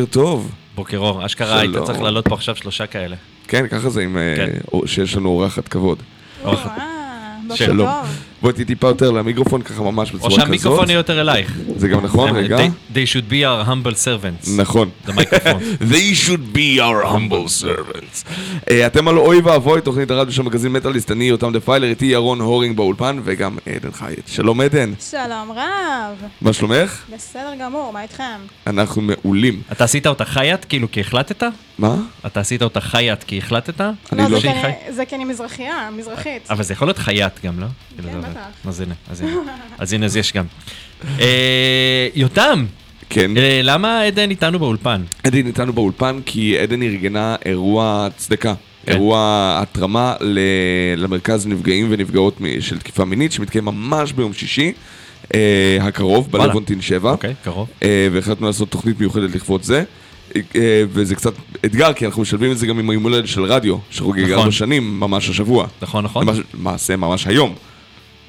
בוקר טוב. בוקר אור, אשכרה היית. צריך לעלות פה עכשיו שלושה כאלה. כן, ככה זה עם... אה, כן. שיש לנו אורחת כבוד. אורחת. אה, בוקר שלום. בואי טיפה יותר למיקרופון, ככה ממש או בצורה כזאת. שהמיקרופון יהיה יותר אלייך. זה גם נכון, They- רגע. They should be our humble servants. נכון. זה מיקרופון. They should be our humble servants. אה, אתם על אוי ואבוי, תוכנית הרדיו של מגזין מטאליסט, אני יותם דפיילר, איתי ירון הורינג באולפן, וגם עדן חייט. שלום עדן, שלום רב. מה שלומך? בסדר גמור, מה איתכם? אנחנו מעולים. אתה עשית אותה חייט כאילו כי החלטת? מה? אתה עשית אותה חייט כי החלטת? אני לא, לא- זה כי אני- זה כי אני מזרחייה, מזרחית. אבל זה יכול להיות חייט גם, לא? כן, זה- בטח. אז הנה, אז הנה. אז הנה, אז יש גם. אה, יותם, כן. אה, למה עדן איתנו באולפן? עדן איתנו באולפן כי עדן ארגנה אירוע צדקה. כן. אירוע התרמה ל- למרכז נפגעים ונפגעות של תקיפה מינית, שמתקיים ממש ביום שישי אה, הקרוב. בלוונטין 7. אוקיי, קרוב. אה, והחלטנו לעשות תוכנית מיוחדת לכבוד זה. אה, וזה קצת אתגר, כי אנחנו משלבים את זה גם עם היום הולדת של רדיו, שחוגג נכון. ארבע שנים ממש השבוע. נכון, נכון. למעשה ממש היום.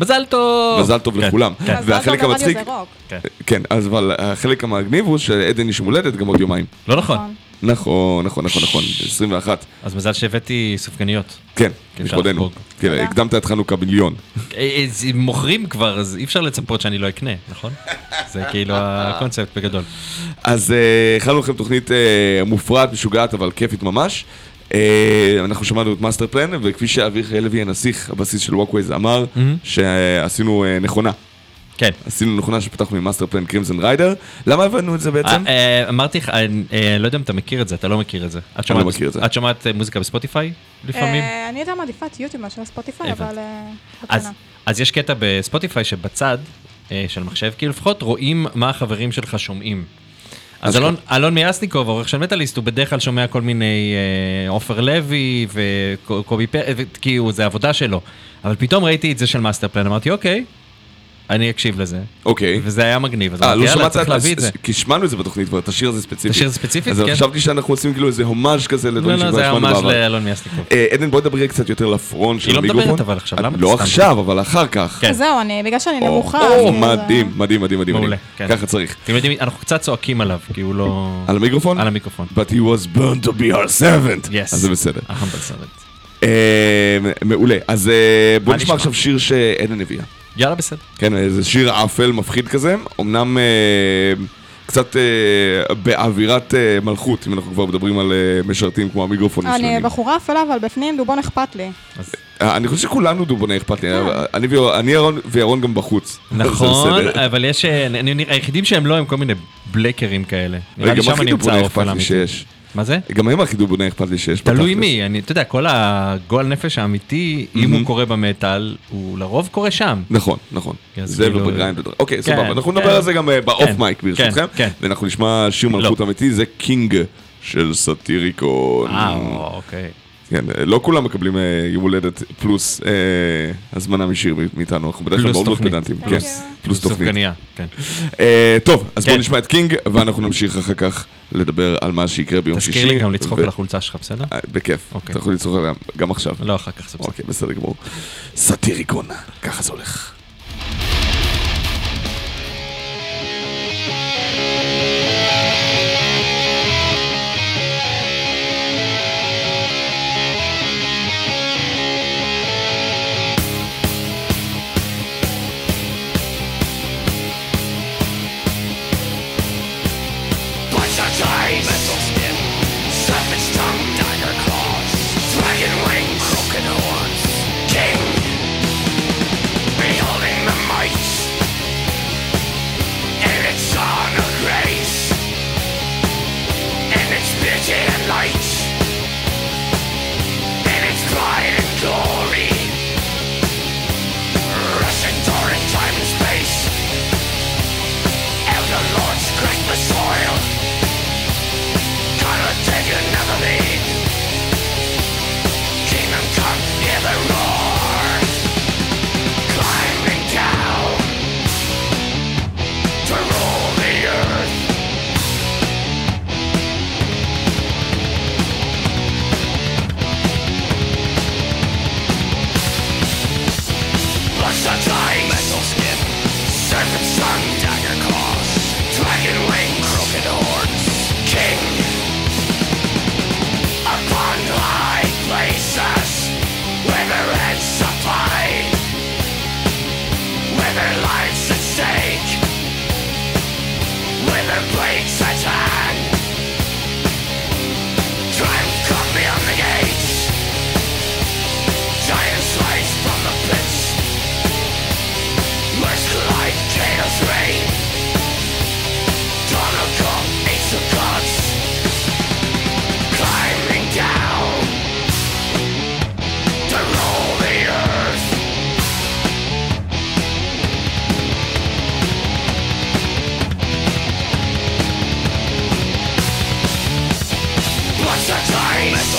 מזל טוב! מזל טוב כן, לכולם. כן. אז והחלק טוב, המצחיק. כן. כן, אז אבל החלק המגניב הוא שעדן יש יום הולדת גם עוד יומיים. לא נכון. נכון. נכון, נכון, נכון, נכון, 21. אז מזל שהבאתי סופגניות. כן, לכבודנו. כן. הקדמת את חנוכה מיליון. אה, אה, זה- מוכרים כבר, אז אי אפשר לצפות שאני לא אקנה, נכון? זה כאילו הקונספט בגדול. אז אה, הכנו לכם תוכנית מופרעת, משוגעת, אבל כיפית ממש. אה, אנחנו שמענו את מאסטר פלן, וכפי שאביחי לוי הנסיך, הבסיס של ווקווייז, אמר. שעשינו אה, נכונה. כן. עשינו נכונה שפתחנו עם מאסטר פלן קרימזון ריידר. למה הבאנו את זה בעצם? אה, אמרתי לך, אני לא יודע אם אתה מכיר את זה, אתה לא מכיר את זה. את אני שומעת- לא מכיר את זה. את שומעת מוזיקה בספוטיפיי לפעמים? אה, אני יותר מעדיפה את יוטיוב מאשר ספוטיפיי. אבל... אז, יש קטע בספוטיפיי שבצד של מחשב, כאילו לפחות רואים מה החברים שלך שומעים. אז. אלון, אלון מיאסניקוב, העורך של מטאליסט, הוא בדרך כלל שומע כל מיני אה, עופר לוי וקובי פר... ו- כאילו, זה עבודה שלו. אבל פתאום ראיתי את זה של מאסטר פלן, אמרתי, אוקיי, אני אקשיב לזה. אוקיי. וזה היה מגניב, אז אה, אמרתי, לא יאללה, שמעת, צריך להביא את זה. כי שמענו את זה בתוכנית כבר, את השיר הזה ספציפית. את השיר הזה ספציפית, אז כן. חשבתי שאנחנו עושים כאילו איזה הומאז' כזה לא, לדברים לא, שכבר זה היה שמענו בעבר. לאלון מיאסניקוב. אה, עדן, בואי דברי קצת יותר לפרונט של היא לא. מדברת אבל עכשיו, למה? לא. עכשיו, אבל אחר כך. כן. זהו, אני, בגלל שאני נמוכה. או, אז, אה, מדהים, מדהים, מדהים, מדהים. מעולה. כן. ככה צריך. אתם יודעים, אנחנו קצת צועקים עליו, כי הוא לא... על המיקרופון? על המיקרופון. But he was born to be our servant. Yes. אז זה בסדר. אה, מעולה. אז אה, בוא נשמע? עכשיו שיר שעדן הביאה. יאללה, בסדר. כן, אה, זה שיר אפל מפחיד כזה. אמנם אה, קצת אה, באווירת אה, מלכות, אם אנחנו כבר מדברים על אה, משרתים כמו המיקרופונים אני שלנו. בחורה אפלה, אבל בפנים דובון אכפת לי. אז אה, אני חושב שכולנו דובוני אכפת לי. כן. אני וירון- אני ירון- וירון גם בחוץ. נכון. אבל יש... אה, אני- אני- היחידים שהם לא הם כל מיני בלקרים כאלה. נראה לי גם שם הכי דובוני אכפת לי. שיש. מה זה? גם הם הכי דובוני אכפת לי שיש. תלוי. מי, אני, אתה יודע, כל הגועל נפש האמיתי, אם הוא קורה במטאל, הוא לרוב קורה שם. נכון, נכון. זה כאילו- ובגריינד. אוקיי, כן, סבבה. אנחנו כן. נדבר על זה גם אה, ב off כן, mic ברשותכם. ואנחנו נשמע שיר מלכות אמיתי, זה קינג של סאטיריקון. אה, אוקיי. כן, לא כולם מקבלים אה, יום הולדת פלוס אה, הזמנה משיר מאיתנו, אנחנו בדרך כלל פלוס מאוד מאוד תוכנית. פדנטים. כן, פלוס- פלוס תוכנית. סופגניה, כן. אה, טוב, אז בואו כן. נשמע את קינג, ואנחנו נמשיך אחר כך לדבר על מה שיקרה ביום שישי. תזכיר לי גם לצחוק על החולצה שלך, בסדר? בכיף, אוקיי. אתה יכול לצחוק עליה גם עכשיו. לא, אחר כך זה בסדר. אוקיי, בסדר גמור. סאטיריקון, ככה זה הולך. Where their lives at stake, where their blades at hand. Beyond the gates, from the pits. such lies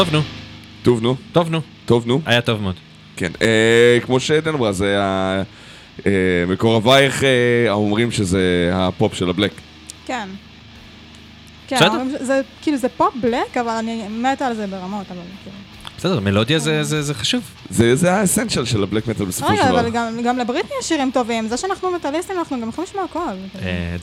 טוב, נו. טוב, נו. טוב, נו. טוב, נו. היה טוב מאוד. כן. אה, כמו שעדן אמרה, זה היה... אה, מקורבייך אה, אומרים שזה הפופ של הבלק. כן. כן, בסדר. זה כאילו זה פופ בלק, אבל אני מתה על זה ברמות, אבל כאילו. בסדר, מלודיה זה- זה זה חשוב. זה זה ה essential של הבלק מטאל בסופו של רגע, דבר. אבל גם- גם לבריטני יש שירים טובים, זה שאנחנו מטאליסטים אנחנו גם יכולים לשמוע הכל. אה,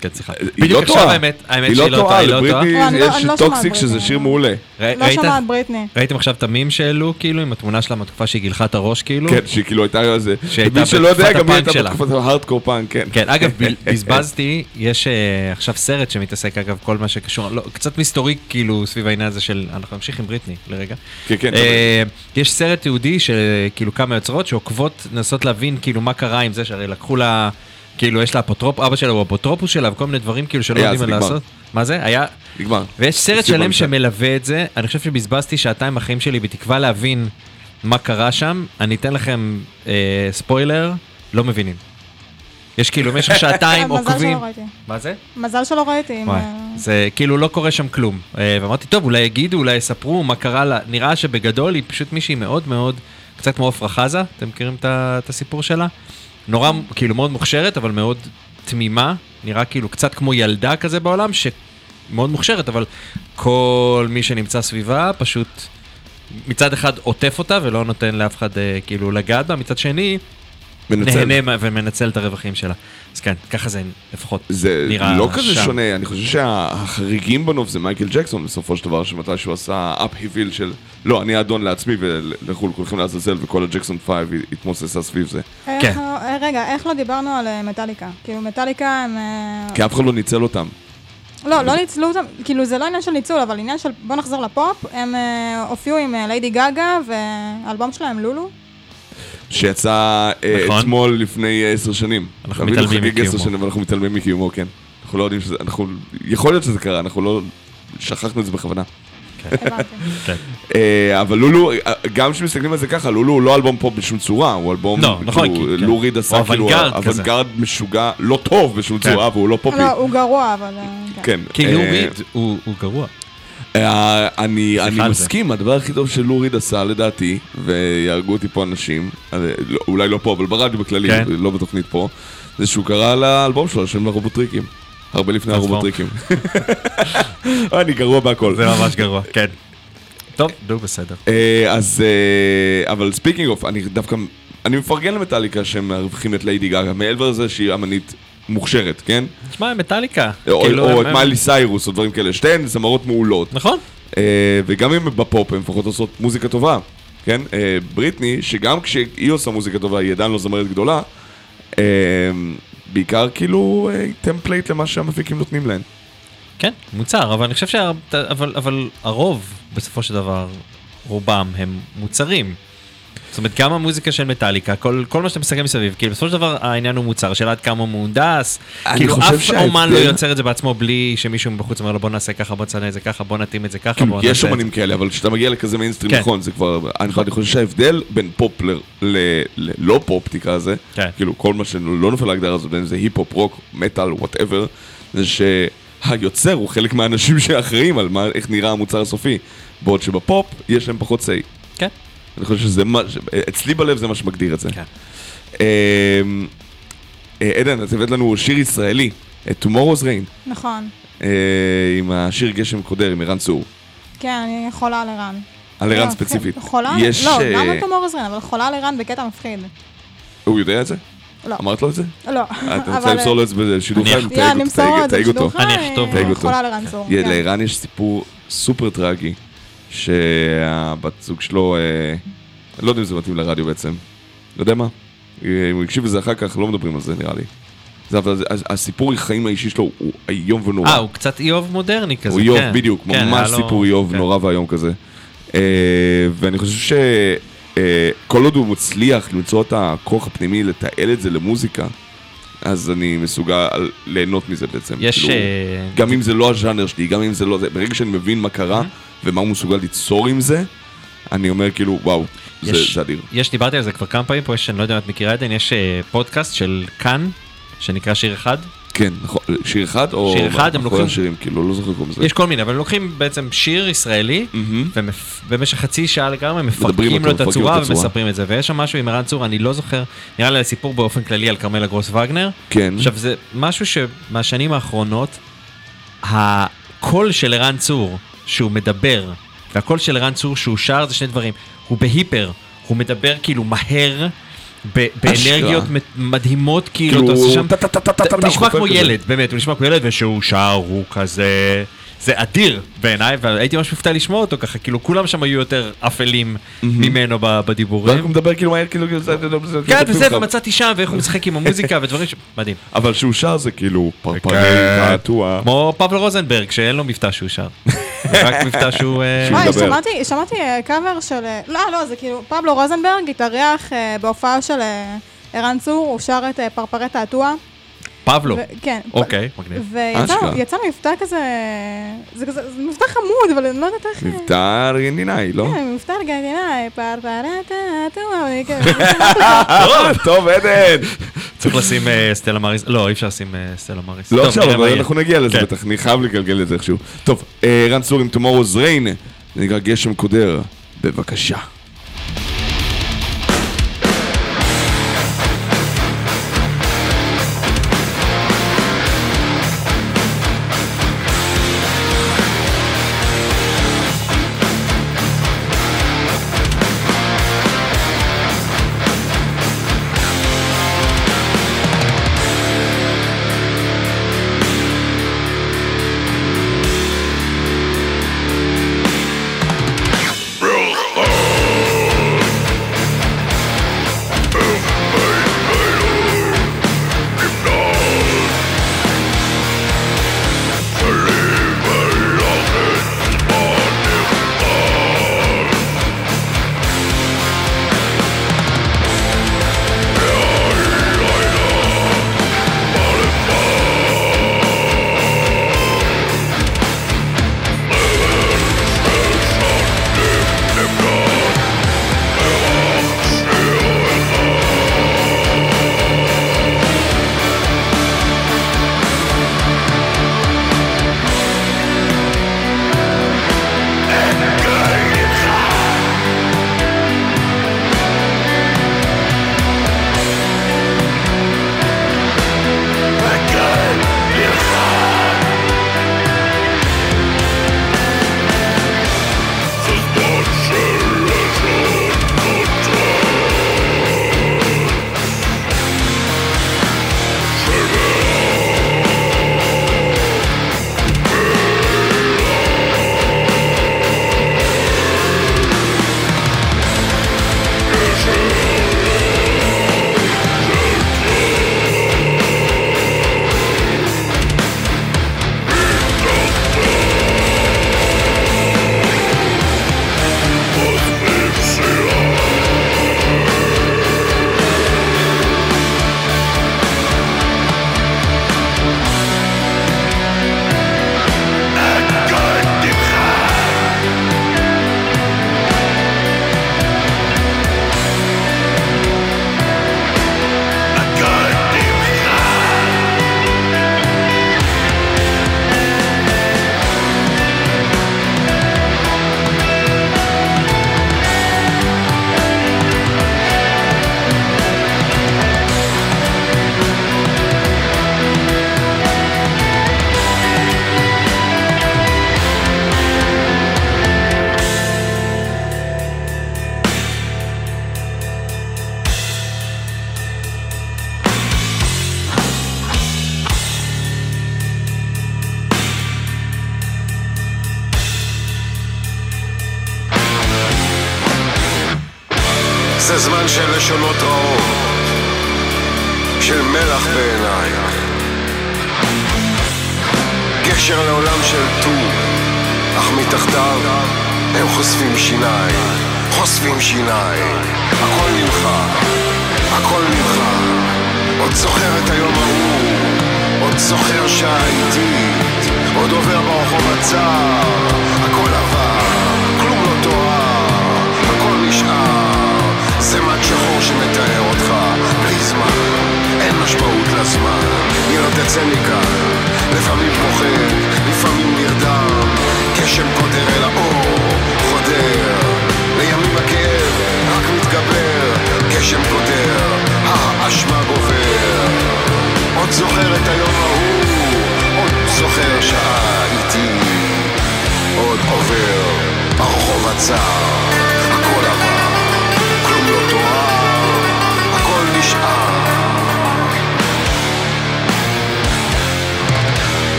כן, סליחה. היא בדיוק לא עכשיו טועה. האמת, האמת היא שהיא לא לא טועה, היא לא טועה. לבריטני לא, אני לא- יש לא Toxic שזה. שיר מעולה. לא שומעת בריטני. ראיתם עכשיו את המים שהעלו, כאילו, עם התמונה שלה מהתקופה שהיא גילחה את הראש, כאילו? כן, שהיא כאילו הייתה איזה... שהייתה מי שלא יודע, גם היא הייתה. בתקופת ה hardcore punk, כן. כן, אגב, בזבזתי, יש אה, עכשיו סרט שמתעסק, אגב, כל מה שקשור, לא, קצת מסתורי, כאילו, סביב העניין הזה של, אנחנו נמשיך עם בריטני, לרגע. כן, כן. אה, יש סרט תיעודי שכאילו כמה יוצרות שעוקבות, לנסות להבין כאילו מה קרה עם זה, שהרי לקחו לה, כאילו יש לה אפוטרופ, אבא שלה הוא אפוטרופוס שלה וכל מיני דברים כאילו שלא היה, יודעים מה נגמר. לעשות. מה זה? היה, נגמר. ויש סרט שלם. שמלווה את זה, אני חושב שבזבזתי שעתיים בחיים שלי בתקווה להבין מה קרה שם, אני אתן לכם אה, ספוילר, לא מבינים. יש כאילו במשך שעתיים מזל עוקבים. שלא ראיתי. מה זה? מזל שלא ראיתי. אה, זה כאילו לא קורה שם כלום. אה, ואמרתי, טוב, אולי יגידו, אולי יספרו מה קרה לה. נראה שבגדול היא פשוט מישהי מאוד מאוד, קצת כמו עפרה חזה, אתם מכירים את הסיפור שלה? נורא, כאילו מאוד מוכשרת, אבל מאוד תמימה. נראה כאילו קצת כמו ילדה כזה בעולם, שמאוד מוכשרת, אבל כל מי שנמצא סביבה פשוט מצד אחד עוטף אותה ולא נותן לאף אחד אה, כאילו לגעת בה, מצד שני מנצל. נהנה ומנצל את הרווחים שלה. אז כן, ככה זה לפחות זה נראה לא כזה שם. שונה, אני חושב שהחריגים בנוף זה מייקל ג'קסון בסופו של דבר, שמתי עשה אפ-היביל של לא, אני אדון לעצמי ולכו כולכם לעזאזל וכל הג'קסון 5 התמוססה סביב זה. איך- כן. אה, רגע, איך לא דיברנו על אה, מטאליקה? כאילו מטאליקה הם... אה, כי אף אחד לא ניצל אותם. לא, לא ניצלו אותם, כאילו זה לא עניין של ניצול, אבל עניין של בוא נחזור לפופ, הם הופיעו עם ליידי גאגה והאלבום שלהם לולו. שיצא אה, נכון. אתמול לפני אה, עשר שנים. אנחנו? מתעלמים חוגג עשר מקיומו. שנים ואנחנו מתעלמים מקיומו, כן. אנחנו לא יודעים שזה, אנחנו, יכול להיות שזה קרה, אנחנו לא, שכחנו את זה בכוונה. הבנתי. כן. אה, אבל לולו, גם כשמסתכלים על זה ככה, לולו הוא לא אלבום פופ בשום צורה, הוא אלבום, לא, נכון, כאילו, כי- כן. לו ריד עשה הוא כאילו אוונגרד משוגע, לא טוב בשום כן. צורה, והוא לא פופי. לא, הוא גרוע, אבל... כן. כי לו ריד הוא הוא גרוע. אה, אני, אני. מסכים, הדבר הכי טוב שלו ריד עשה לדעתי, ויהרגו אותי פה אנשים, אה, לא- אולי לא פה, אבל ברדיו בכללי, כן. לא בתוכנית פה, זה שהוא קרא לאלבום שלו השם לרובוטריקים. הרבה לפני. הרובוטריקים. אני גרוע בהכל. זה ממש גרוע, כן. טוב, נו, בסדר. אה, אז, אבל speaking of, אני דווקא, אני מפרגן למטאליקה שהם מרוויחים את ליידי גאגה, מעבר לזה שהיא אמנית מוכשרת, כן? תשמע, מטאליקה. או כאילו, או הם- את מיילי סיירוס או דברים כאלה, שתיהן זמרות מעולות. נכון. אה, וגם אם בפופ הן לפחות עושות מוזיקה טובה, כן? אה, בריטני, שגם כשהיא עושה מוזיקה טובה, היא עדיין לא זמרת גדולה, אה, בעיקר כאילו אה, template למה שהמפיקים נותנים להן. כן, מוצר, אבל אני חושב שה... אבל, אבל הרוב, בסופו של דבר, רובם הם מוצרים. זאת אומרת, גם המוזיקה של מטאליקה, כל, כל מה שאתה מסתכל מסביב, כאילו בסופו של דבר העניין הוא מוצר, השאלה עד כמה הוא מהונדס, כאילו אף אומן לא יוצר את זה בעצמו בלי שמישהו מבחוץ אומר לו בוא נעשה ככה, בוא נצנע את זה ככה, בוא נתאים את זה ככה, בוא יש נעשה את אומנים כאלה, אבל כשאתה מגיע לכזה מיינסטרים, כן. נכון, זה כבר... אני אני חושב שההבדל בין פופ ל- ל- ללא פופ, תקרא לזה, כן. כאילו כל מה שלא נופל להגדרה הזאת, בין אם זה היפ-הופ, רוק, מטאל, whatever, זה שהיוצר הוא חלק מהאנשים שאחראים על מה- איך נראה המוצר הסופי. בעוד שבפופ יש להם פחות say. כן, אני חושב שזה מה... אצלי בלב זה מה שמגדיר את זה. כן. אמ, אה, עדן, את הבאת לנו שיר ישראלי, את Tomorrow's Rain, נכון. אה, עם השיר גשם קודר, עם ערן צור. כן, אני חולה על ערן. על ערן לא, ספציפית. חולה? יש, לא, אה, גם על תומור עזרין, אבל חולה על ערן בקטע מפחיד. הוא יודע את זה? לא. אמרת לו את זה? לא. אה, אתה רוצה אבל- למסור לו את זה בשידור אני חי? אח- תייג אותו, את. אני אכתוב לו. תייג אה, אותו. חולה על ערן צור. כן. לערן יש סיפור סופר טרגי, שהבת זוג שלו, אה, אני לא יודע אם זה מתאים לרדיו בעצם. לא יודע מה? אה, אם הוא הקשיב לזה אחר כך, לא מדברים על זה נראה לי. זה, אבל הסיפור החיים האישי שלו הוא איום ונורא. אה, הוא קצת איוב מודרני כזה, הוא איוב, כן. בדיוק, כן, ממש סיפור איוב כן. נורא ואיום כזה. אה, ואני חושב שכל עוד הוא מצליח למצוא את הכוח הפנימי לתעל את זה למוזיקה, אז אני מסוגל ליהנות מזה בעצם. יש... כאילו, אה, גם אם זה לא הז'אנר שלי, גם אם זה לא זה, ברגע שאני מבין מה קרה ומה הוא מסוגל ליצור עם זה, אני אומר כאילו, וואו, זה יש- זה אדיר. יש, דיברתי על זה כבר כמה פעמים פה, יש, אני לא יודע אם את מכירה עדן, יש אה, פודקאסט של כאן, שנקרא שיר אחד. כן, נכון, שיר אחד או... שיר אחד, הם לוקחים- השירים, כאילו, לא זוכר קוראים לזה. יש כל מיני, אבל הם לוקחים בעצם שיר ישראלי. ובמשך חצי שעה לגמרי מפרקים את לו את הצורה. ומספרים את זה. ויש שם משהו עם ערן צור, אני לא זוכר, נראה לי סיפור באופן כללי על כרמלה גרוס וגנר. כן. עכשיו זה משהו שמהשנים האחרונות, הקול של ערן צור, שהוא מדבר, והקול של ערן צור שהוא שר זה שני דברים. הוא בהיפר, הוא מדבר כאילו מהר, באנרגיות מדהימות, כאילו, כאילו, אתה עושה שם... נשמע כמו. ילד, באמת, הוא נשמע כמו ילד, וכשהוא שר הוא כזה... זה אדיר בעיניי, והייתי ממש מופתע לשמוע אותו ככה, כאילו כולם שם היו יותר אפלים ממנו בדיבורים. הוא מדבר כאילו מהר, כאילו, זה- כן, וזה. ומצאתי שם, ואיך הוא משחק עם המוזיקה ודברים ש... מדהים. אבל שהוא שר זה כאילו פרפרי כן. קעתוע. כמו פבלו רוזנברג, שאין לו מבטא שהוא שר. רק מבטא שהוא... אה, וואי. שמעתי, שמעתי אה, קאבר של... אה, לא, לא, זה כאילו, פבלו רוזנברג התארח בהופעה של ערן צור, הוא שר את פרפרי תעתוע. פבלו. ו- כן. אוקיי, מגניב. ויצא מבטא כזה... זה כזה, זה מבטא חמוד, אבל אני לא יודעת איך... מבטא ארגנטינאי, לא? כן, מבטא ארגנטינאי, אני כן... טוב, טוב, עדן. צריך לשים סטלה מריס, לא, אי אפשר לשים סטלה מריס. לא עכשיו, אבל. אנחנו נגיע לזה. בטח, אני חייב לגלגל את זה איכשהו. טוב, רן צור עם Tomorrow's Rain, זה נקרא גשם קודר, בבקשה.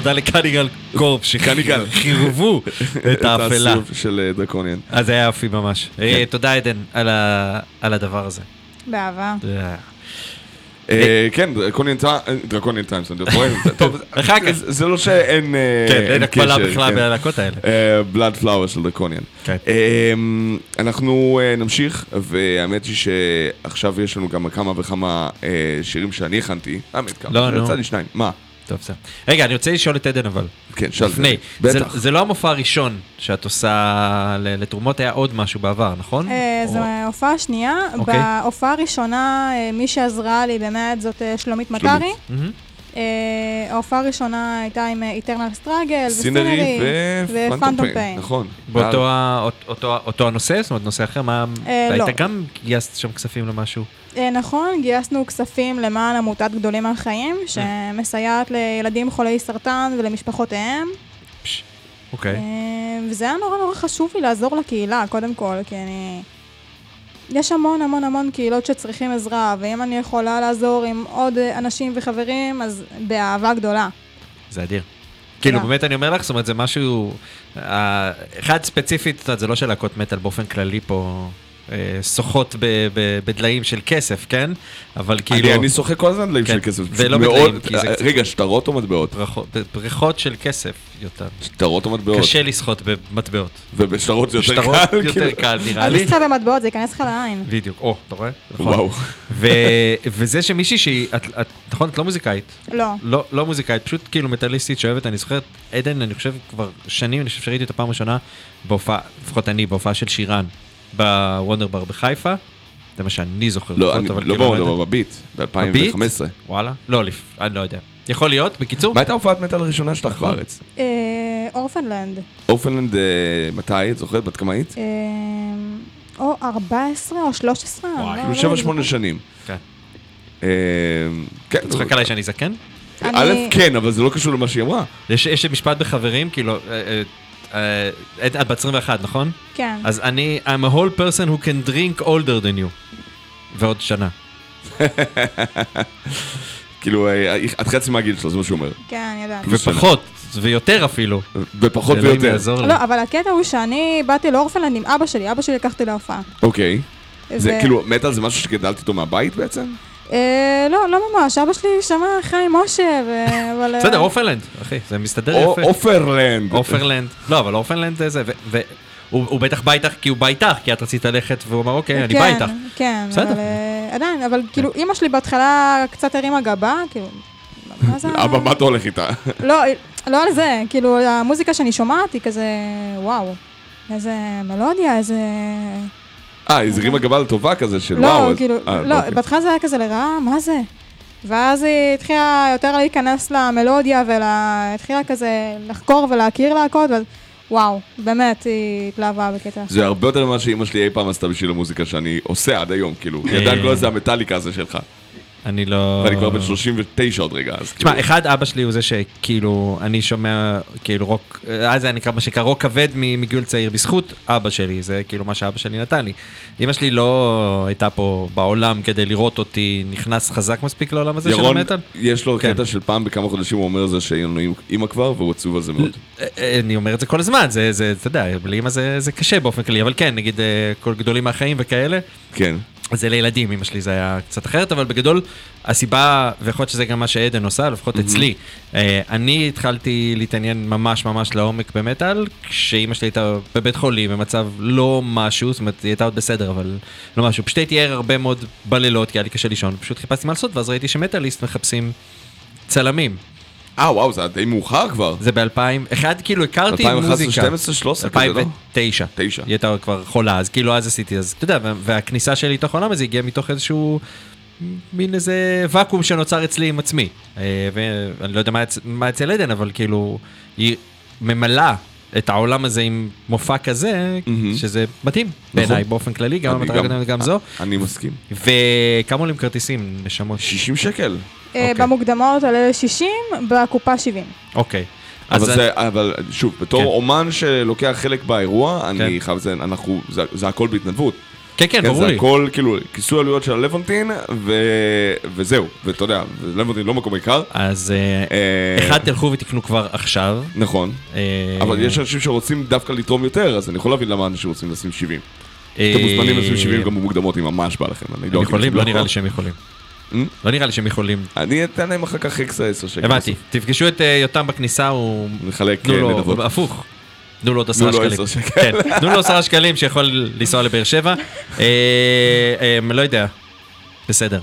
תודה לקניגל קורפ קניגל. שחירבו את האפלה. הסיבוב של אה, דרקוניאן. אז זה היה יופי ממש. אה, כן. תודה עדן על הדבר הזה. באהבה. אה, אה, כן, דרקוניאן טיימס, אני רואה, טוב, אחר כך. זה לא שאין אה, כן, אין הקבלה קשר, בכלל כן. בלהקות האלה. בלאד פלאואר של דרקוניאן. כן. אמ, אנחנו אה, נמשיך, והאמת היא שעכשיו יש לנו גם כמה וכמה אה, שירים שאני הכנתי. האמת, כמה? לא, נו. יצא לי שניים. מה? טוב, בסדר. רגע, אני רוצה לשאול את עדן אבל. כן, שאל. לפני. בטח. זה- זה לא המופע הראשון שאת עושה ל- לתרומות, היה עוד משהו בעבר, נכון? אה, או- זו הופעה שנייה. אוקיי. בהופעה הראשונה, אה, מי שעזרה לי באמת זאת אה, שלומית מטרי. מהמם. אה, ההופעה הראשונה הייתה עם איטרנל סטראגל, סינרי ופנטום פיין. נכון. באותו הנושא? זאת אומרת, נושא אחר? מה... אה, היית לא. גם גייסת שם כספים למשהו? אה, נכון, גייסנו כספים למען עמותת גדולים מהחיים, שמסייעת לילדים חולי סרטן ולמשפחותיהם. פש, אוקיי. אה, וזה היה נורא נורא חשוב לי לעזור לקהילה, קודם כל, כי אני... יש המון המון המון קהילות שצריכים עזרה, ואם אני יכולה לעזור עם עוד אה, אנשים וחברים, אז באהבה גדולה. זה אדיר. כאילו. באמת אני אומר לך, זאת אומרת, זה משהו... אה, אחד ספציפית, זה לא של להקות מטאל באופן כללי פה, שוחות ב- ב- בדליים של כסף, כן? אבל כאילו... אני- אני שוחק כל הזמן כן, של כסף. ולא מאוד- בדליים, כי זה אה, קצת- רגע, שטרות או מטבעות? בריכות של כסף, יותר. שטרות או מטבעות? קשה לשחות במטבעות. ובשטרות זה יותר שטרות קל. יותר כאילו. קל, נראה אל לי. תסתכל במטבעות, זה ייכנס לך לעין. בדיוק, או, אתה רואה? נכון. וואו. וזה שמישהי שהיא, נכון, את לא מוזיקאית, לא. לא, לא מוזיקאית, פשוט כאילו מטאליסטית שאוהבת, אני זוכרת, עדן, אני חושב כבר שנים, אני חושב שראיתי אותה פעם ראשונה בהופעה, לפחות אני, בהופעה של שירן, בוונדר בר בחיפה, זה מה שאני זוכר. לא, אני לא כאילו, בוונדר, עדן- בביט, בביט? ב-2015. וואלה? לא. אני לא יודע. יכול להיות, בקיצור, מה הייתה הופעת מטאל הראשונה שלך נכון. בארץ? אה, אורפנלנד. אורפנלנד, אה, מתי? את זוכרת? בת כמה היית? אה, או 14 או 13. אני לא- כאילו לא 7-8 יודעת. שנים. כן. כן. אתה צוחק עליי שאני זקן? א', כן, אבל זה לא קשור למה שהיא אמרה. יש, משפט בחברים, כאילו, את את בת 21, נכון? כן. אז אני, I'm a whole person who can drink older than you. ועוד שנה. כאילו, אה, את חצי מהגיל שלו, זה מה שהוא אומר. כן, אני יודעת. ופחות, ויותר אפילו. ופחות ויותר. לא, אבל הקטע הוא שאני באתי לאורפנלנד עם אבא שלי, אבא שלי לקחתי להופעה. אוקיי. זה כאילו, מטאל זה משהו שגדלת איתו מהבית בעצם? אה, לא, לא ממש, אבא שלי שמע חיים משה, אבל... אה, בסדר, Orphaned Land, אחי, זה מסתדר יפה. Orphaned Land. Orphaned Land. לא, אבל Orphaned Land זה זה, הוא בטח בא איתך כי הוא בא איתך, כי את רצית ללכת, והוא אמר, אוקיי, אני בא כן, איתך. כן, בסדר. אבל אה, עדיין, אבל כאילו, אימא שלי בהתחלה קצת הרימה גבה, כאילו, מה זה... אבא, מה אתה הולך איתה? לא, לא על זה, כאילו, המוזיקה שאני שומעת היא כזה, וואו, איזה מלודיה, איזה... אה, איזה רימה גבה לטובה כזה של לא, וואו. אז- כאילו, אה, לא, אוקיי. בהתחלה זה היה כזה לרעה, מה זה? ואז היא התחילה יותר להיכנס למלודיה והתחילה כזה לחקור ולהכיר להקות, ואז וואו, באמת, היא התלהבה בקטע. זה הרבה יותר ממה שאימא שלי אי פעם עשתה בשביל המוזיקה שאני עושה עד היום, כאילו. היא אה. עדיין קוראת לזה המטאליקה הזה שלך. אני לא... ואני כבר בן 39 עוד רגע, אז תשמע, כאילו... אחד, אבא שלי הוא זה שכאילו, אני שומע, כאילו רוק, אז זה היה נקרא מה שנקרא רוק כבד מגיל צעיר, בזכות אבא שלי, זה כאילו מה שאבא שלי נתן לי. אמא שלי לא הייתה פה בעולם כדי לראות אותי נכנס חזק מספיק לעולם הזה של ירון, המטאל. יש לו כן. קטע של פעם בכמה חודשים, הוא אומר זה שאין לנו אימא כבר, והוא עצוב על זה מאוד. אה, אה, אני אומר את זה כל הזמן, זה, זה, אתה יודע, בלי אמא זה, זה קשה באופן כללי, אבל כן, נגיד אה, כל גדולים מהחיים וכאלה, כן. זה לילדים, אמא שלי זה היה קצת אחרת, אבל בגדול, הסיבה, ויכול להיות שזה גם מה שעדן עושה, לפחות אצלי, אה, אני התחלתי להתעניין ממש ממש לעומק במטאל, כשאימא שלי הייתה בבית חולים, במצב לא משהו, זאת אומרת, היא הייתה עוד בסדר, אבל לא משהו. פשוט הייתי ער הרבה מאוד בלילות, כי היה לי קשה לישון, פשוט חיפשתי מה לעשות, ואז ראיתי שמטאליסט מחפשים צלמים. אה, וואו, זה היה די מאוחר כבר. זה ב-2000, אחד כאילו הכרתי 2011, מוזיקה. 12, 13 כזה, לא? 2009. תשע. היא הייתה כבר חולה, אז כאילו אז עשיתי, אז אתה יודע, וה- והכניסה שלי לתוך העולם הזה הגיעה מתוך איזשהו, מין איזה ואקום שנוצר אצלי עם עצמי. אה, ואני לא יודע מה, אצ- מה אצל עדן, אבל כאילו, היא ממלאה את העולם הזה עם מופע כזה, מהמם. שזה מתאים בעיניי באופן כללי, גם המטרה הקודמת וגם זו. אני מסכים. וכמה עולים כרטיסים, נשמות? 60 שקל. אה, אוקיי. במוקדמות עולה 60, בקופה 70. אוקיי. אבל אז זה, אבל שוב, בתור כן. אומן שלוקח חלק באירוע, אני כן. חייב לציין, אנחנו, זה- זה הכל בהתנדבות. כן, כן, ברור זה לי. הכל כאילו כיסוי עלויות של הלוונטין, ו... וזהו, ואתה יודע, לבנטין לא מקום עיקר. אז אה, אה, אחד, תלכו ותקנו כבר עכשיו. נכון, אה, אבל יש אנשים שרוצים דווקא לתרום יותר, אז אני יכול להבין למה אנשים רוצים לשים 70. אה, אתם מוזמנים לשים 70 גם במוקדמות אם ממש בא לכם. אני הם לא יכולים? לא לכם נראה לי שהם יכולים. לא נראה לי שהם יכולים. אני אתן להם אחר כך אקסטרה 10 שקל. הבנתי. תפגשו את אה, יותם בכניסה, הוא... נחלק אה, נדבות. הפוך. תנו לו עוד עשרה שקלים. עשר שקל. כן, תנו לו עשרה שקלים שיכול לנסוע לבאר שבע. אה, לא יודע. בסדר.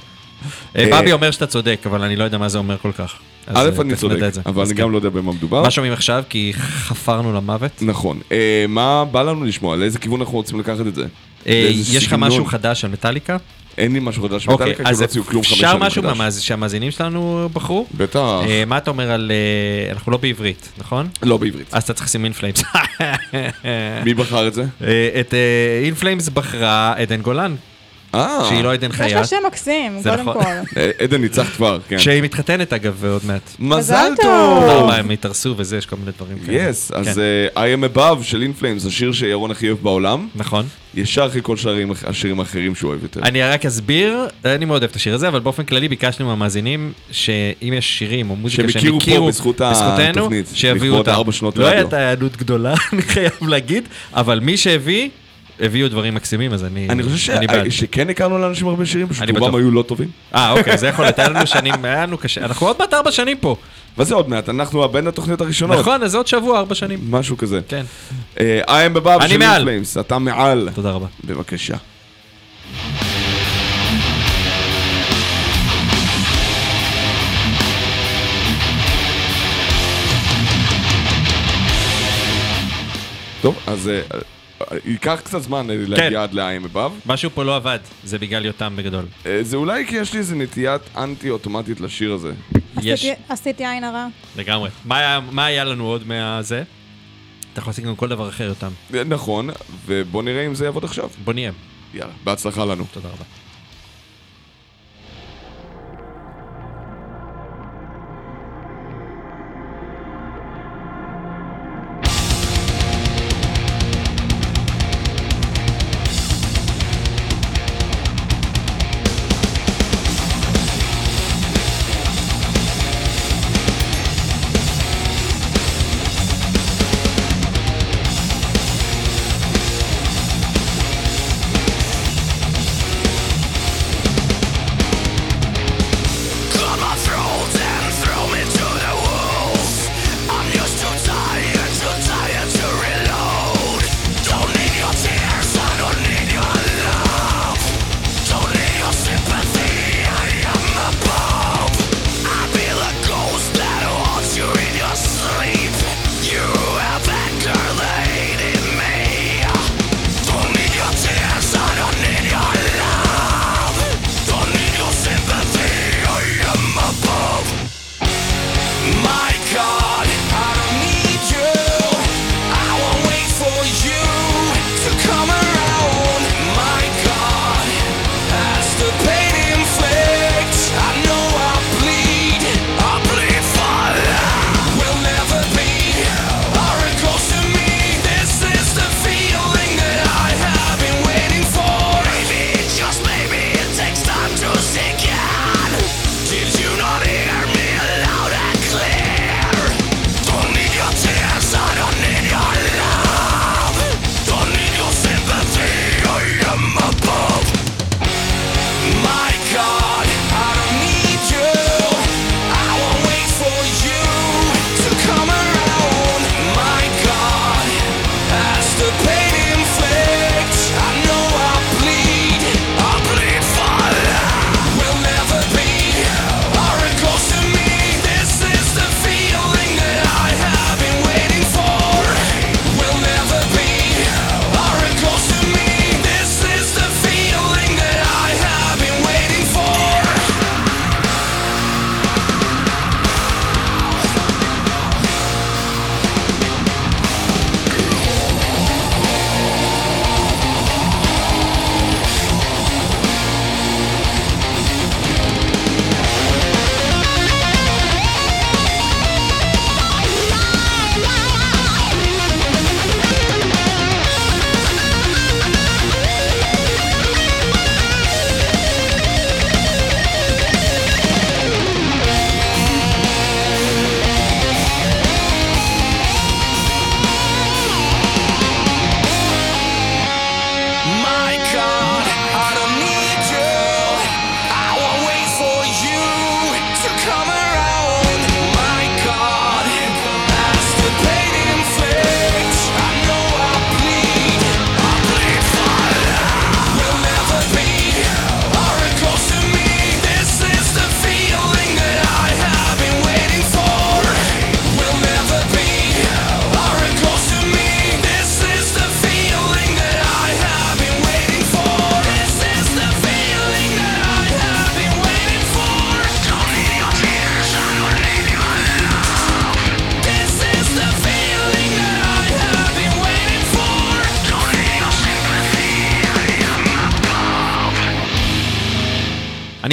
בבי אומר שאתה צודק, אבל אני לא יודע מה זה אומר כל כך. א', אני צודק. אבל אני. גם לא יודע במה מדובר. מה שומעים עכשיו? כי חפרנו למוות. נכון. מה בא לנו לשמוע? לאיזה כיוון אנחנו רוצים לקחת את זה? יש לך? משהו חדש על מטאליקה? אין לי משהו חדש אוקיי, מטאליקה, כי אז לא הוציאו כלום חמש אפשר שנים משהו חדש. מהמאז- שהמאזינים שלנו בחרו? בטח. אה, מה אתה אומר על... אה, אנחנו לא בעברית, נכון? לא בעברית. אז אתה צריך לשים אינפלאמס. מי בחר את זה? את אינפלאמס בחרה עדן גולן, אה, שהיא לא עדן יש לה חייט. שם מקסים, זה קודם נכון. כל. אה, עדן ניצח כבר, כן. שהיא מתחתנת אגב עוד מעט. מזל טוב. תודה רבה, הם התארסו וזה, יש כל מיני דברים כאלה. יס, אז כן. אה, I am above של אינפלאמס, השיר שירון הכי אוהב בעולם, נכון. ישר אחרי כל שערים- השירים האחרים שהוא אוהב יותר. אני רק אסביר, אני מאוד אוהב את השיר הזה, אבל באופן כללי ביקשנו מהמאזינים שאם יש שירים או מוזיקה שהם הכירו פה בזכות התוכנית, שיביאו שנות לא. הייתה היענות גדולה, אני חייב להגיד, אבל מי שהביא, הביאו דברים מקסימים, אז אני אני חושב אני בעד. ש- שכן הכרנו לאנשים הרבה שירים, פשוט אני רובם בטוח. היו לא טובים. אה, אוקיי, זה יכול להיות, היה לנו שנים, היה לנו קשה. אנחנו עוד מעט ארבע שנים פה. וזה עוד מעט, אנחנו בין התוכניות הראשונות. נכון, אז עוד שבוע, ארבע שנים. משהו כזה. כן, אה, I am אני של מעל. אינפלאמס, אתה מעל. תודה רבה. בבקשה. טוב, אז אה, ייקח קצת זמן להגיע עד ל-I am above. משהו פה לא עבד, זה בגלל יותם בגדול. אה, זה אולי כי יש לי איזה נטיית אנטי אוטומטית לשיר הזה. יש, עשיתי- עשיתי עין הרע. לגמרי. מה היה- מה היה לנו עוד מהזה? אתה יכול לעשות גם כל דבר אחר, יותם. נכון, ובוא נראה אם זה יעבוד עכשיו. בוא נהיה. יאללה, בהצלחה לנו. תודה רבה.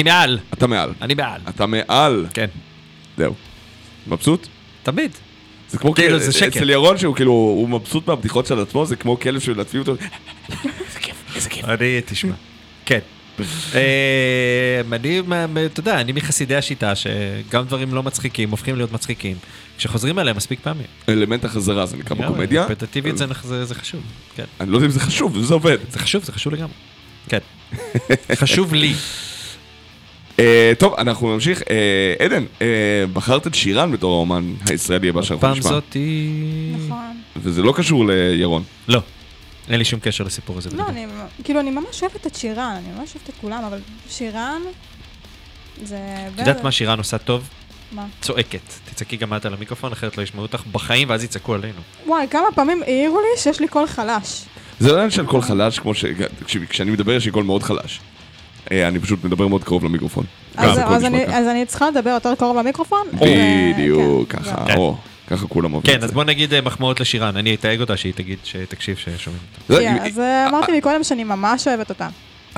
מעל, אתה מעל. אני מעל. אתה מעל. כן, זהו. מבסוט? תמיד. זה כמו כאילו, זה שקר. אצל ירון שהוא כאילו, הוא מבסוט מהבדיחות של עצמו, זה כמו כלב שמלטפים אותו. איזה כיף, איזה כיף. אני, תשמע. כן. אה, אני, אתה יודע, אני מחסידי השיטה שגם דברים לא מצחיקים הופכים להיות מצחיקים כשחוזרים עליהם מספיק פעמים. אלמנט החזרה זה נקרא בקומדיה. רפטטיבית זה, זה, זה חשוב, כן. אני לא יודע אם זה חשוב, זה עובד. זה חשוב, זה חשוב לגמרי. כן. חשוב לי. אה, טוב, אנחנו נמשיך. אה, עדן, אה, בחרת את שירן בתור האומן הישראלי הבא שאנחנו פעם נשמע. זאתי... נכון. וזה לא קשור לירון. לא. אין לי שום קשר לסיפור הזה. לא. אני, כאילו, אני ממש אוהבת את שירן, אני ממש אוהבת את כולם, אבל שירן, זה... את יודעת מה שירן עושה טוב? מה? צועקת. תצעקי גם את על המיקרופון, אחרת לא ישמעו אותך בחיים, ואז יצעקו עלינו. וואי, כמה פעמים העירו לי שיש לי קול חלש. זה לא עניין של קול חלש, כמו ש... כשאני מדבר יש לי קול מאוד חלש. אה, אני פשוט מדבר מאוד קרוב למיקרופון. אז, אני, ככה. אז אני צריכה לדבר יותר קרוב למיקרופון? בדיוק, כן, ככה, כן. או, ככה כולם אוהבים כן, אז. בוא נגיד אה, מחמאות לשירן, אני אתייג אותה שהיא תגיד, שתקשיב ששומעים אותה. זה- כן, אז אה, אמרתי מקודם שאני ממש אוהבת אותה.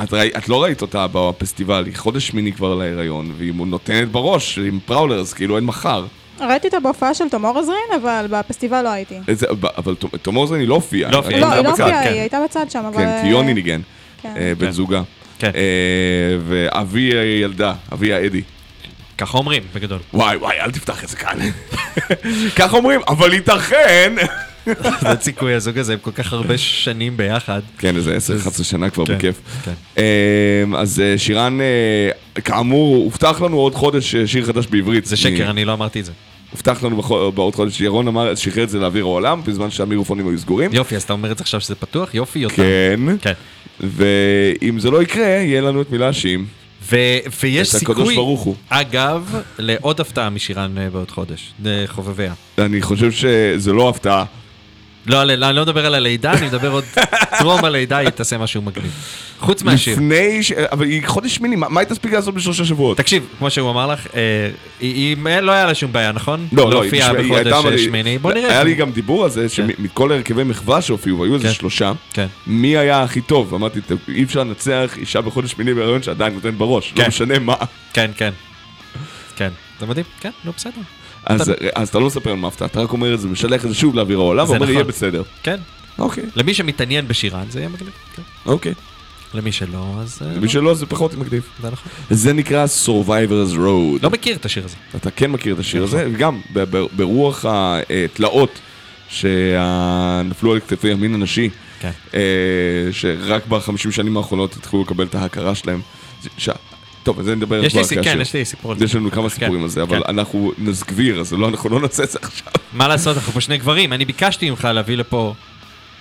את ראי- את לא ראית אותה בפסטיבל, היא חודש שמיני כבר להיריון, והיא נותנת בראש עם Prowlers, כאילו אין מחר. ראיתי אותה בהופעה של תום אורזרין, אבל בפסטיבל לא הייתי. איזה- אבל תום- אוזן היא לא הופיעה. לא היא לא, היא לא בצד. הופיעה. היא הייתה בצד שם, אבל... כן, כי יוני ניגן. אה, בן. זוגה. כן, אה, ואבי ילדה, אבי האדי. ככה אומרים, בגדול. וואי וואי, אל תפתח את זה כאן. ככה אומרים, אבל ייתכן. זה סיכוי, הזוג הזה, הם כל כך הרבה שנים ביחד. כן, איזה 10-11 שנה כבר כן, בכיף. כן. אה, אז אה, שירן, אה, כאמור, הובטח לנו עוד חודש שיר חדש בעברית. זה שקר, אני לא אמרתי את זה. הובטח לנו בעוד חודש, ירון אמר, שחרר את זה לאוויר העולם, בזמן שהמיקרופונים היו סגורים. יופי, אז אתה אומר את זה עכשיו שזה פתוח? יופי, יותר. כן, כן. ואם זה לא יקרה, יהיה לנו את מי להאשים. ו- ויש סיכוי. אגב, לעוד הפתעה משירן אה, בעוד חודש, לחובביה. אני חושב שזה לא הפתעה. לא, על- אני לא מדבר על הלידה, אני מדבר עוד טרום הלידה, היא תעשה משהו מגניב. חוץ מהשיר. לפני ש... אבל היא חודש שמיני, מה מה היא תספיק לעשות בשלושה שבועות? תקשיב, כמו שהוא אמר לך, אה, היא, היא, לא היה לה שום בעיה, נכון? לא, לא, הופיעה היא- היא בחודש אה, שמיני. בוא נראה. היה לי גם דיבור על זה, שמכל הרכבי מחווה שהופיעו, והיו איזה כן. שלושה, כן. מי היה הכי טוב? אמרתי, "ת- אי אפשר לנצח אישה בחודש שמיני בהריון שעדיין נותן בראש, לא כן. משנה מה. כן, כן. כן. זה מדהים? כן, לא בסדר. אז אז אתה לא מספר על מה הפתעה, אתה רק אומר את זה, משלח את זה שוב לאוויר העולם, ואומר, נכון. יהיה בסדר. כן. אוקיי, למי שמתעניין בשירן, זה יהיה מגניב. כן. אוקיי. למי שלא, אז... אה, למי לא. שלא, זה פחות מגניב. זה נכון. זה נקרא Survivor's Road. לא מכיר את השיר הזה. אתה כן מכיר את השיר הזה, וגם ב- ב- ברוח התלאות שנפלו על כתפי ימין הנשי, כן. אה, שרק בחמישים שנים האחרונות התחילו לקבל את ההכרה שלהם. טוב, על זה נדבר כבר כאשר. כן, יש לי סיפור על זה. יש לנו כמה כן, סיפורים על זה, אבל כן. אנחנו נסגביר, אז לא- אנחנו לא נעשה את זה עכשיו. מה לעשות, אנחנו פה שני גברים. אני ביקשתי ממך להביא לפה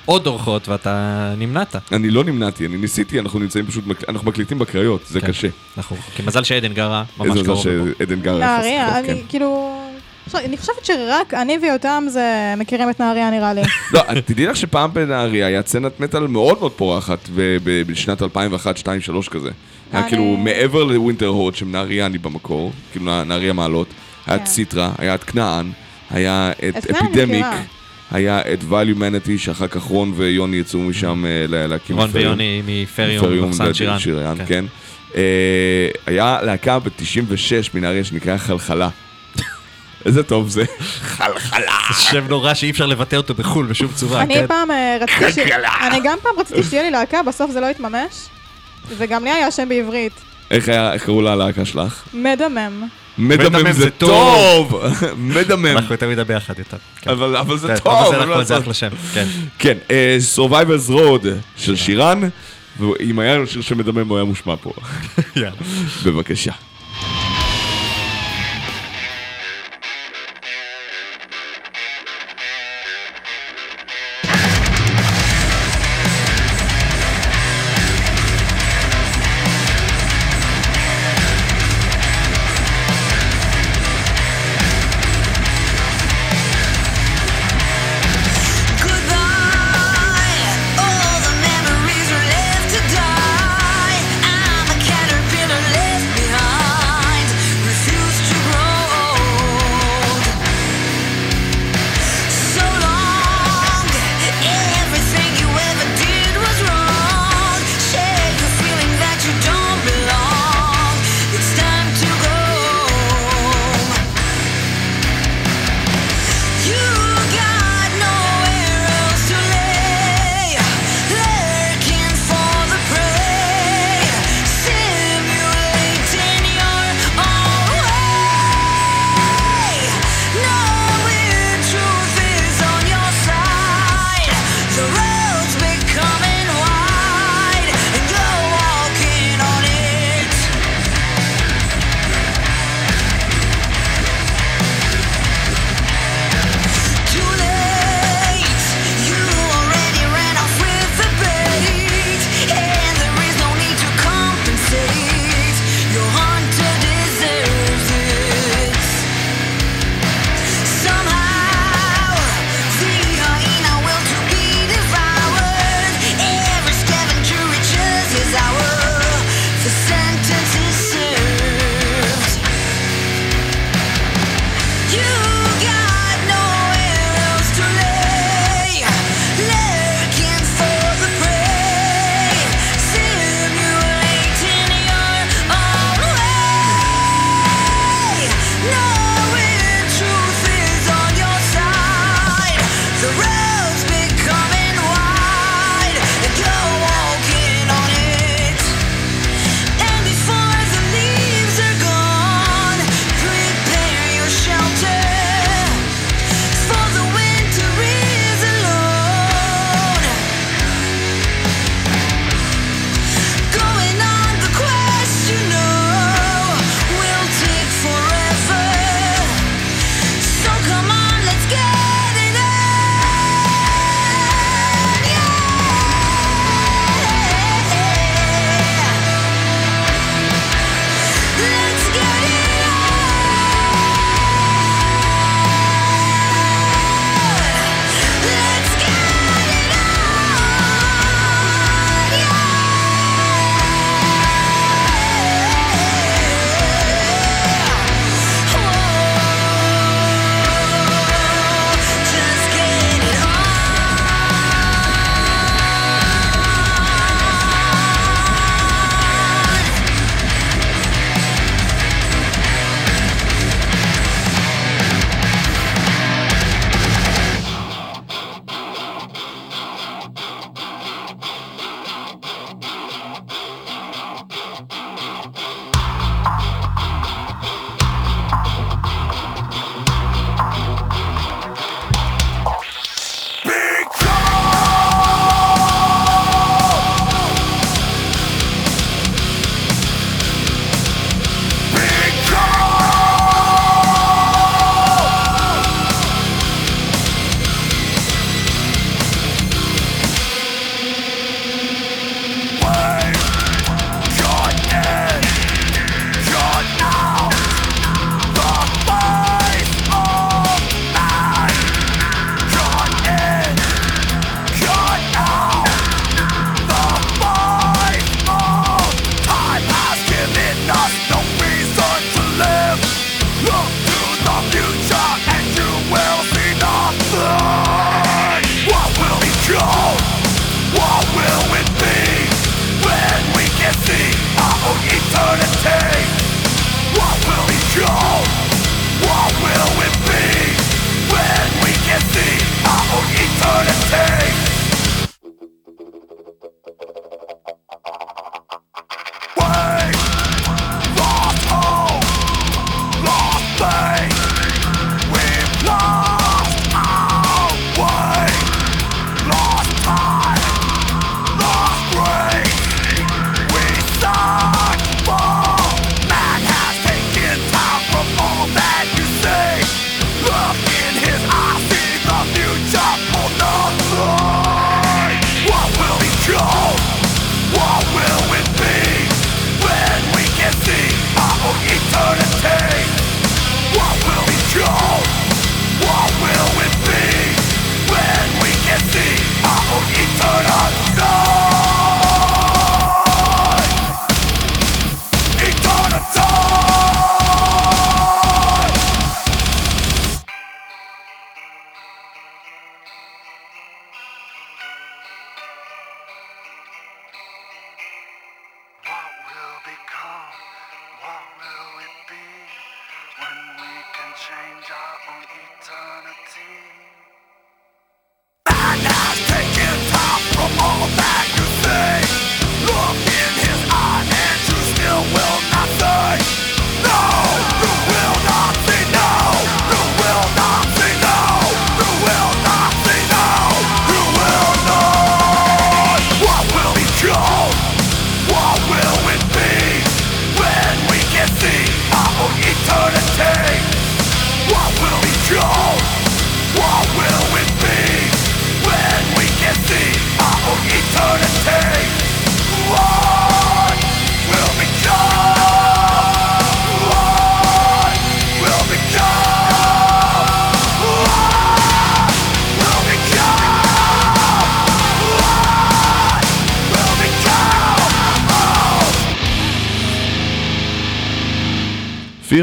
עוד אורחות, ואתה נמנעת. אני לא נמנעתי, אני ניסיתי, אנחנו נמצאים פשוט, אנחנו מקליטים בקריות, זה כן. קשה. אנחנו רחוקים. מזל שעדן גרה ממש איזה קרוב. מזל לפה. שעדן גר נהריה, יחסית, כן. אני כאילו... אני חושבת שרק אני ויותם זה מכירים את נהריה נראה לי. לא, תדעי לך שפעם בנהריה היה סצנת מטאל מאוד מאוד פורחת בשנת 2001, 2, 3 כזה. היה אני- כאילו מעבר לווינטר הורד, שנהריה אני במקור, כאילו נה- נהריה מעלות, היה את כן. סיטרה, היה את כנען, היה את את כנען אני אפידמיק, מכירה. היה את value humanity, שאחר כך רון ויוני יצאו משם אה, לה- להקים רון. ויוני מפריום, מחסן שירן. שירן, כן. כן. אה, היה להקה ב-96 מנהריה שנקרא חלחלה. איזה טוב זה. חלחלה. שם נורא שאי אפשר לבטא אותו בחו"ל בשום צורה. אני כן? פעם אה, רציתי ש... אני גם פעם רציתי שתהיה לי להקה, בסוף זה לא התממש. וגם לי היה שם בעברית. איך קראו ללהקה שלך? מדמם. מדמם זה טוב! מדמם. אנחנו יותר מדי ביחד יותר. כן. אבל אבל זה טוב. אבל זה נכון, זה. אחלה שם. כן. כן, אה, Survivors Road של שירן, ואם היה לו שיר שמדמם הוא היה מושמע פה. יאללה. בבקשה.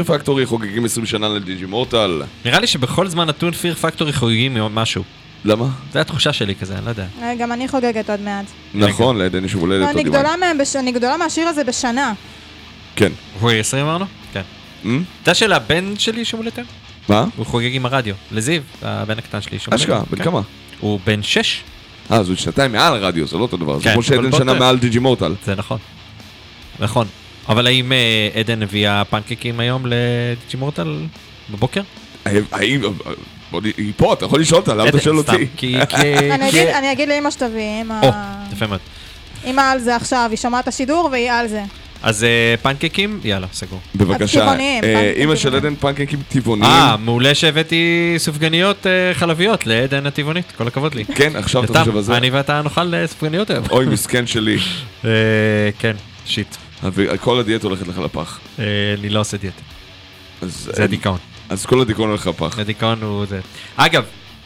פיר פקטורי חוגגים 20 שנה לדיג'ימורטל. נראה לי שבכל זמן נתון פיר פקטורי חוגגים משהו. למה? זו התחושה שלי כזה, אני לא יודע. אה, גם אני חוגגת עוד מעט. נכון, לעדן יש הולדת עוד. גדולה מהם, בש- אני גדולה מהשיר הזה בשנה. כן. הוא 20 אמרנו? כן. אתה יודע שלבן שלי שום הולדת? מה? הוא חוגג עם הרדיו. לזיו, הבן הקטן שלי שום הולדת. אשכרה, בן כן. כמה? הוא בן 6, אה, אז הוא שנתיים מעל הרדיו, זה לא אותו דבר. זה כן, כמו שעדן שנה מעל דיג'ימורטל. זה נכון. נכון. אבל האם אה, עדן הביאה פנקקים היום לג'ימורטל בבוקר? האם... היא פה, אתה יכול לשאול אותה, למה אתה שואל אותי? אני אגיד- אני אגיד לאמא שתביא, אמא... או, יפה מאוד. אמא על זה עכשיו, היא שומעת את השידור והיא על זה. אז אה, פנקקים, יאללה, סגור. בבקשה. טבעוניים, אה, אימא של. עדן פנקקים טבעוניים. אה, מעולה שהבאתי סופגניות חלביות לעדן הטבעונית, כל הכבוד לי. כן, עכשיו אתה חושב על זה. אני ואתה נאכל סופגניות היום. אוי, מסכן שלי. כן, שיט. כל הדיאטה הולכת לך לפח. אה, אני לא עושה דיאטה, זה דיכאון. אז כל הדיכאון הולך לפח. הדיכאון הוא זה. אגב,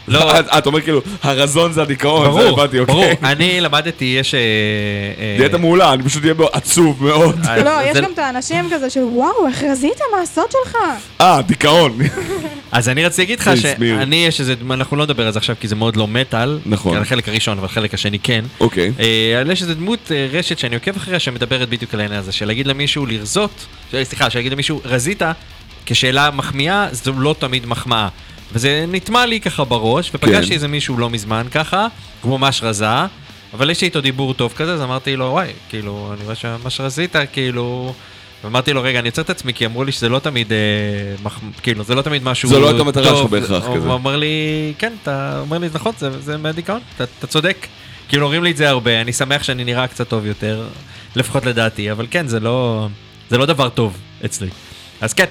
לא, אתה אומר כאילו, הרזון זה הדיכאון, זה ברור, הבנתי, ברור. אוקיי. אני למדתי, יש... אה, אה, דיאטה מעולה, אני פשוט אהיה עצוב מאוד. אה, לא, יש זה- גם את האנשים כזה של וואו, איך רזית מה הסוד שלך? אה, דיכאון. אז אני רציתי להגיד לך זה הסביר. שאני, יש איזה, אנחנו לא נדבר על זה עכשיו כי זה מאוד לא מטאל. נכון. על החלק הראשון, אבל החלק השני כן. אוקיי. אה, אבל יש איזה דמות אה, רשת שאני עוקב אחריה שמדברת בדיוק על העניין הזה, של להגיד למישהו לרזות, של- סליחה, של להגיד למישהו רזית, כשאלה מחמיאה, זו לא תמיד מחמאה. וזה נטמע לי ככה בראש, ופגשתי כן. איזה מישהו לא מזמן ככה, הוא ממש רזה, אבל יש לי איתו דיבור טוב כזה, אז אמרתי לו, וואי, כאילו, אני רואה שממש רזית, כאילו... ואמרתי לו, רגע, אני עוצר את עצמי, כי אמרו לי שזה לא תמיד, אה, מח... כאילו, זה לא תמיד משהו זו לא הייתה המטרה שלך טוב. בהכרח, הוא כזה. אומר לי, כן, אתה אומר לי, נכון, זה, זה מהדיכאון, אתה, אתה צודק. כאילו, אומרים לי את זה הרבה, אני שמח שאני נראה קצת טוב יותר, לפחות לדעתי, אבל כן, זה לא, זה לא דבר טוב אצלי. אז כן,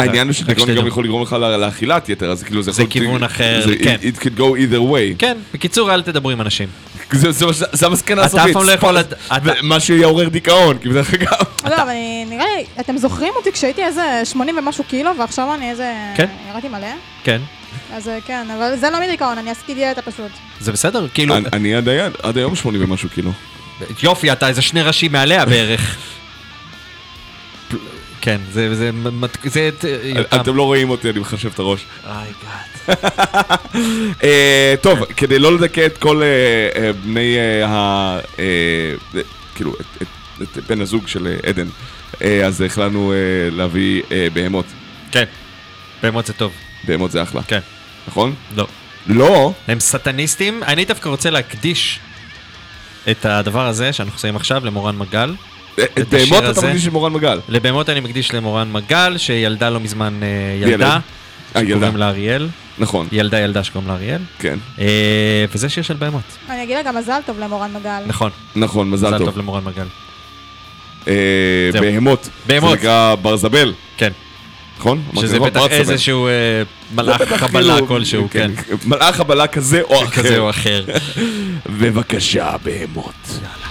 העניין הוא שדיכאון שתדעו. גם יכול לגרום לך לאכילת יתר, אז כאילו זה זה יכול... כיוון אחר, זה- כן. It could go either way. כן, בקיצור, אל תדברו עם אנשים. זה- זה זה המסקנה אתה הסופית. אף פעם לא מה שיעורר דיכאון, כי בדרך אגב... לא, אבל אני- נראה לי, אתם זוכרים אותי כשהייתי איזה 80 ומשהו קילו, ועכשיו אני איזה... כן. ירדתי מלא? כן, אז אה, כן, אבל זה לא מדיכאון, אני עשיתי דיאטה פשוט. זה בסדר, כאילו, אני- עד היום 80 ומשהו כאילו. יופי, אתה איזה שני ראשים מעליה בערך. כן, זה, זה, מת- זה, זה, אתם לא רואים אותי, אני מחשב את הראש. איי, גאד. אה, טוב, כדי לא לדכא את כל אה, אה, בני אה, ה... אה, אה, כאילו, את- את- את בן הזוג של אה, עדן, אה, אז החלטנו אה, להביא אה, בהמות. כן, בהמות זה טוב, בהמות זה אחלה, כן, נכון? לא. לא, הם סטניסטים, אני דווקא רוצה להקדיש את הדבר הזה שאנחנו עושים עכשיו למורן מגל. אה, את בהמות אתה. מקדיש למורן מגל. לבהמות אני מקדיש למורן מגל, שילדה לא מזמן אה, ילד. ילדה, אה, שקוראים לה אריאל, נכון, ילדה ילדה שקוראים לה אריאל, כן, וזה שיר של בהמות, אני אגיד לה גם מזל טוב למורן מגל. נכון, נכון, מזל מזל טוב. טוב למורן מגל. בהמות, בהמות. זה נקרא ברזבל. כן. נכון? שזה? בטח. איזשהו מלאך לא קבלה כאילו- כלשהו, כן. מלאך חבלה כזה או אחר. כזה או אחר. בבקשה, בהמות. ברצבל.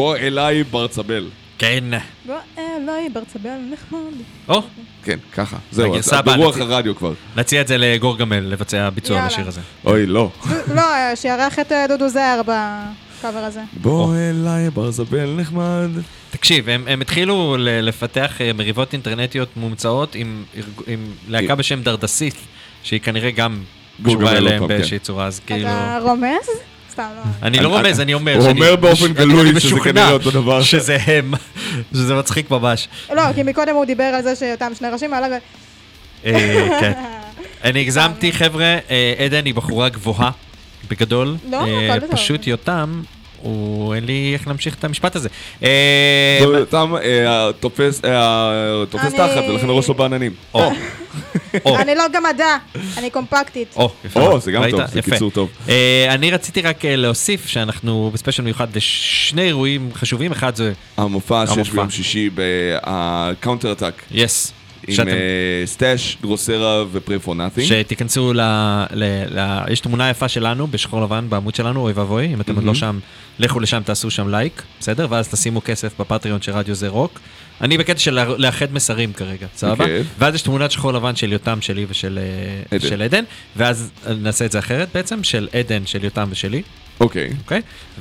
בוא אליי ברצבל. כן. בוא אליי, ברצבל נחמד. או, כן, ככה. זהו, ברוח. הרדיו כבר. נציע את זה לגורגמל לבצע ביצוע. לשיר הזה. אוי, לא. לא, שיארח את אה, דודו זוהר בקאבר הזה. בוא אליי ברזבל נחמד. תקשיב, הם, הם התחילו לפתח אה, מריבות אינטרנטיות מומצאות עם, עם להקה בשם דרדסית, שהיא כנראה גם גורגמל קשורה אליהם פעם, באיזושהי כן. צורה, אז כאילו... אתה רומז? סתם, לא. אני לא רומז, אני אומר הוא אומר באופן גלוי שזה כנראה אותו דבר. שזה הם, שזה מצחיק ממש. לא, כי מקודם הוא דיבר על זה שאותם שני ראשים, עליו... אה, כן. אני הגזמתי, חבר'ה, אה, עדן היא בחורה גבוהה, בגדול. לא, אה, הכל בסדר. פשוט יותם, הוא... אין לי איך להמשיך את המשפט הזה. אה, תם תופס אה, תופס אני- תחת, ולכן הראש שלו בעננים. או, או, אני לא גמדה, אני קומפקטית. או, זה גם? טוב, זה. קיצור טוב. אה, אני רציתי רק אה, להוסיף שאנחנו בספיישל מיוחד לשני אירועים חשובים, אחד זה, המופע שיש. ביום שישי ב Counter Attack. Yes, עם אה, Stash, Drosera ו Prey for Nothing. שתיכנסו ל, ל, ל... יש תמונה יפה שלנו בשחור לבן בעמוד שלנו, אוי ואבוי, אם אתם עוד לא שם, לכו לשם, תעשו שם לייק, בסדר? ואז תשימו כסף ב Patreon של רדיו זה רוק. אני בקטע של לאחד מסרים כרגע, סבבה? ואז יש תמונת שחור לבן של יותם שלי ושל אה, עדן, ואז נעשה את זה אחרת בעצם, של עדן, של יותם ושלי, אוקיי. אוקיי?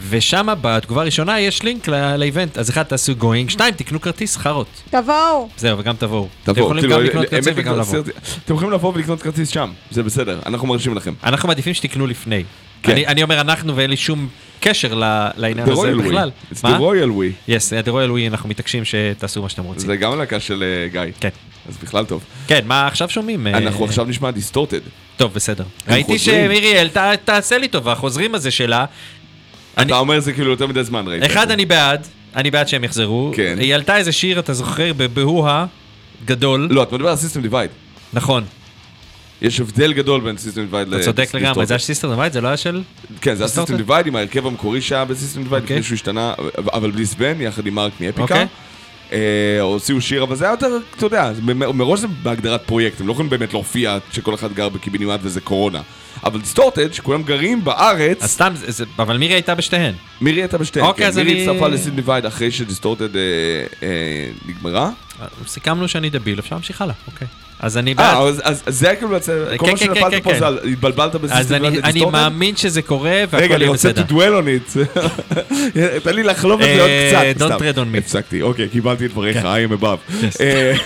ושם בתגובה הראשונה יש לינק לאיבנט, אז אחד תעשו גוינג, שתיים תקנו כרטיס חרות. תבואו. זהו, וגם תבואו. אתם תבואו, יכולים כאילו, גם לקנות האמת כרטיס וגם לבוא. סרט- אתם יכולים לבוא ולקנות כרטיס שם, זה בסדר, אנחנו מרשים לכם. אנחנו מעדיפים שתקנו לפני. כן. אני, אני אומר אנחנו ואין לי שום קשר ל- לעניין The הזה Royal בכלל. We. It's מה? the Royal We. יס, The Royal We, אנחנו מתעקשים שתעשו מה שאתם רוצים. זה גם להקה של אה, גיא. כן. אז בכלל טוב. כן, מה עכשיו שומעים? אה, אנחנו עכשיו נשמע דיסטורטד. טוב, בסדר. ראיתי חוזרים. שמירי העלתה, תעשה לי טובה, החוזרים הזה שלה. אני- אתה אומר זה כאילו יותר מדי זמן, ראית. אחד, אני בעד, אני בעד שהם יחזרו. כן. היא העלתה איזה שיר, אתה זוכר, בבהואה גדול. לא, אתה מדבר על סיסטם דיווייד. נכון, יש הבדל גדול בין סיסטם דיווייד אתה צודק לגמרי, זה היה סיסטר דווייד, זה לא היה של... כן, זה היה סיסטם? דיווייד עם ההרכב המקורי שהיה בסיסטם דיווייד, אוקיי. לפני שהוא השתנה, אבל בלי סבן, יחד עם מרק מאפיקה. אה, הוציאו שיר, אבל זה היה יותר, אתה יודע, מראש זה בהגדרת פרויקט, הם לא יכולים באמת להופיע שכל אחד גר בקיבינימט וזה קורונה. אבל דיסטורטד, שכולם גרים בארץ, אז סתם, זה- אבל מירי הייתה בשתיהן. מירי הייתה בשתיהן, אוקיי, כן, אז מירי אני- הצטרפה לסיסטם דיווייד אחרי שדיסטורטד אה, אה, נגמרה. סיכמנו שאני דביל, אפשר להמשיך הלאה, אוקיי. אז אני בעד. אה, אז- אז אז זה היה כאילו, בעצם- כל כן, מה כן, כן, שנפלת פה כן. זה על- התבלבלת אז בסיסטם אני, אני? מאמין שזה קורה והכל רגע, אני יהיה רוצה בסדר. to dwell on it. תן לי לחלוב את זה עוד אה, קצת. don't tread on me. הפסקתי, אוקיי, קיבלתי את דבריך, כן. I am above. אה,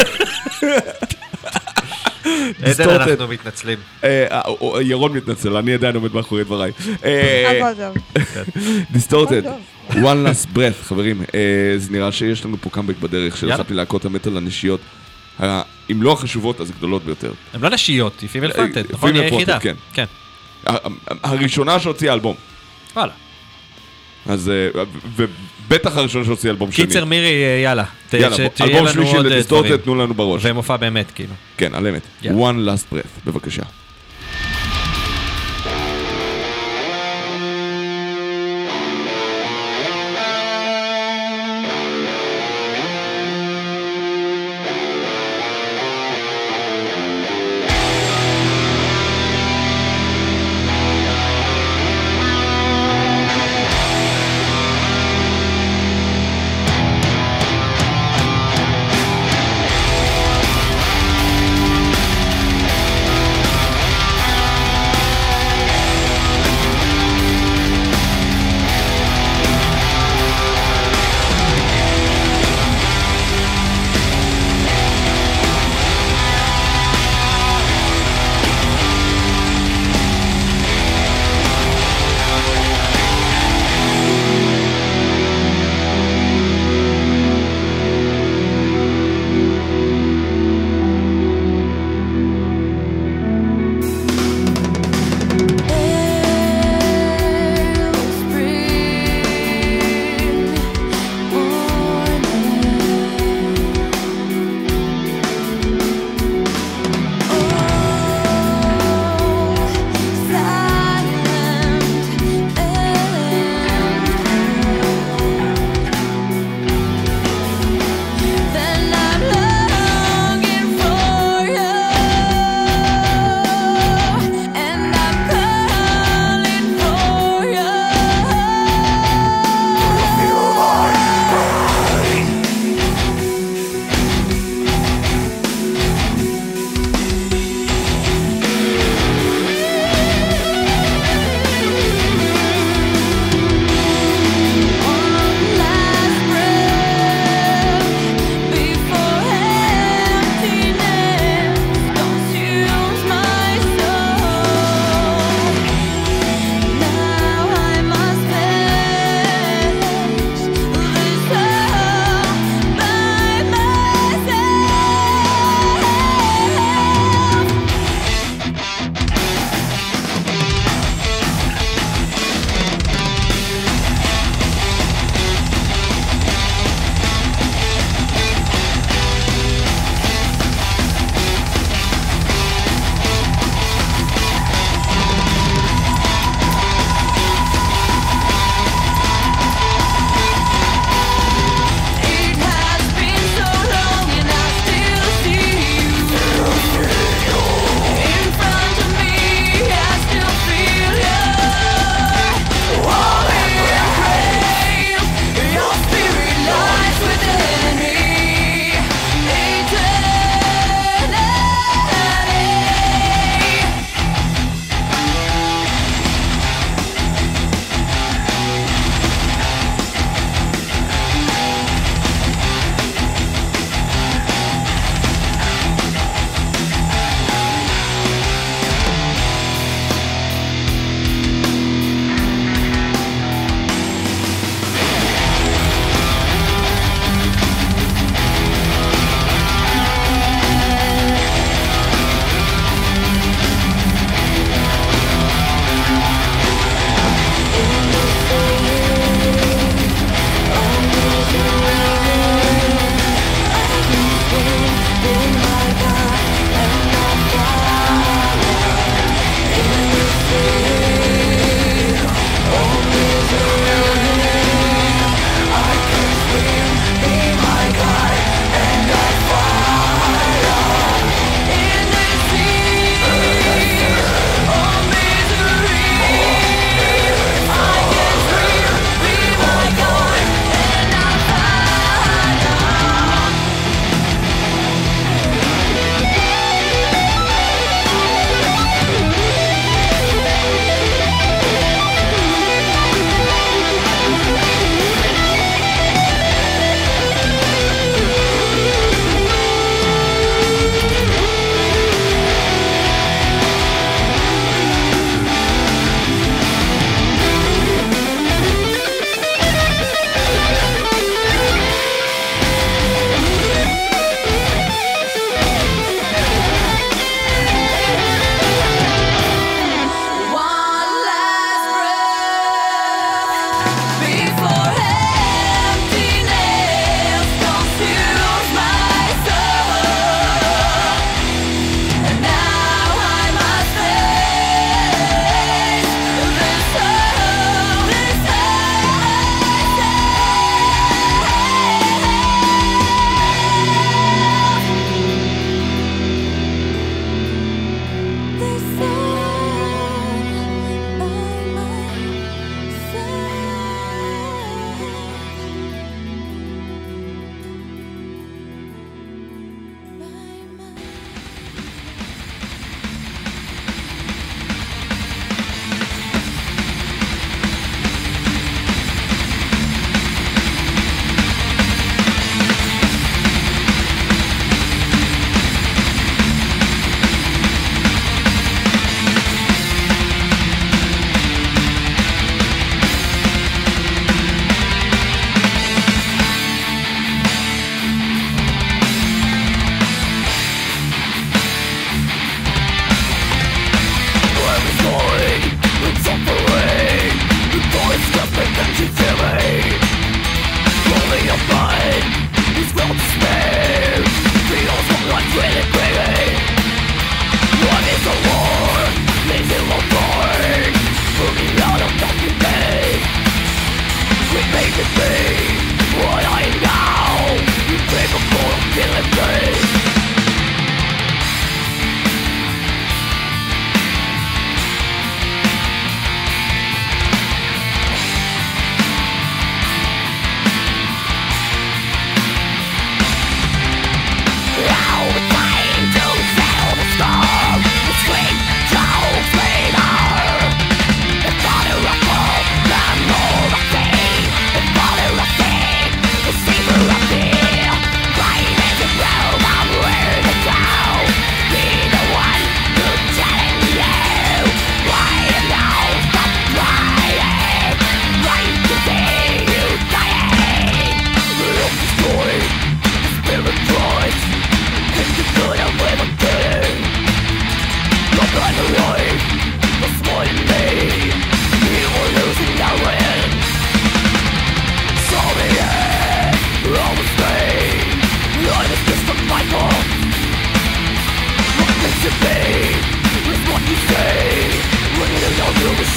עדן, Distorted. אנחנו מתנצלים. אה, אה, אה, ירון מתנצל, אני עדיין עומד מאחורי דבריי. אה. Distorted, one last breath, חברים. אה, זה נראה שיש לנו פה קאמבק בדרך. אחת מלהקות המטאל הנשיות. אם לא החשובות, אז הגדולות ביותר. הן לא נשיות, היא female אה, fronted, נכון? היא היחידה. כן. כן. הראשונה שהוציאה אלבום. וואלה. אז, אה, ובטח הראשונה שהוציאה אלבום שני. קיצר, מירי, אה, יאללה. יאללה, אלבום שלישי אה, לדיסטורטד. תנו לנו בראש. ומופע באמת, כאילו. כן, על אמת. one last breath, בבקשה.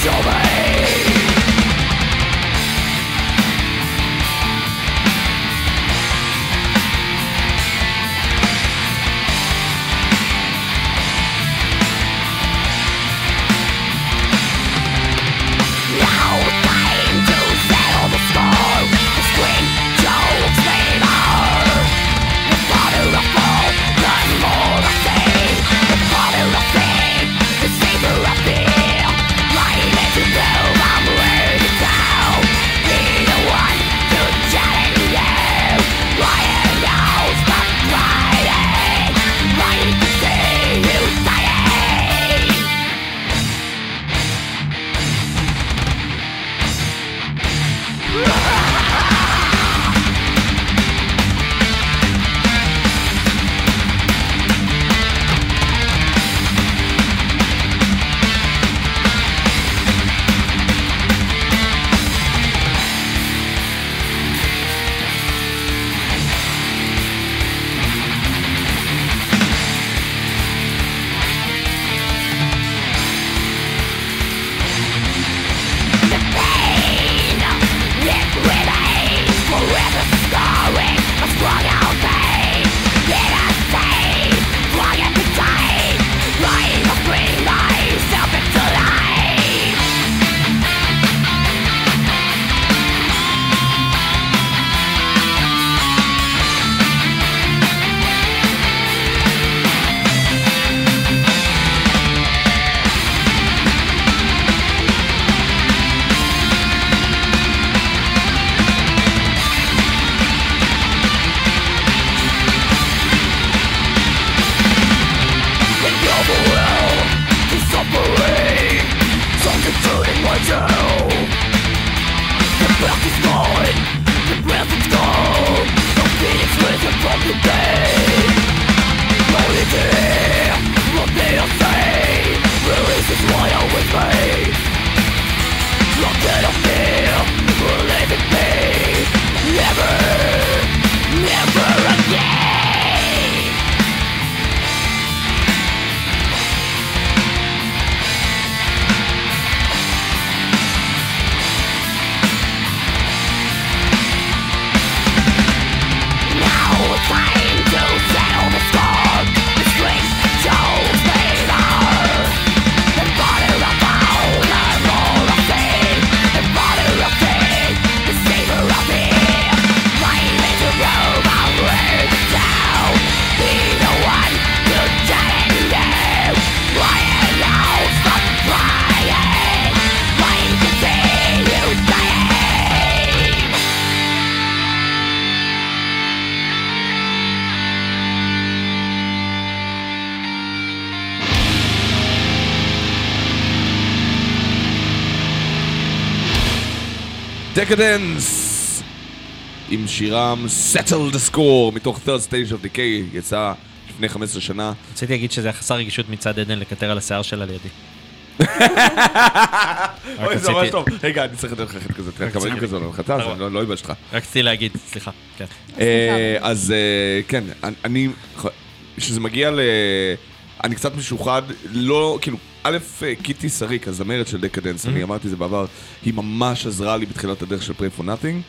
over דקדנס עם שירם Settle the Score מתוך third stage of decay יצא לפני 15 שנה. רציתי להגיד שזה חסר רגישות מצד עדן לקטר על השיער שלה לידי. אוי, זה ממש טוב. רגע, אני צריך לתת לך חלק כזה, תראה כמה כזה, לא חטא, סבבה. אז לא לא ייבש לך. רק רציתי להגיד, סליחה. כן. אה, אז אה, כן, אני- אני, כשזה מגיע ל... אני קצת משוחד, לא, כאילו, א', אה, Kitty Saric, הזמרת של Decadence, אני אמרתי את זה בעבר, היא ממש עזרה לי בתחילת הדרך של Prey for Nothing.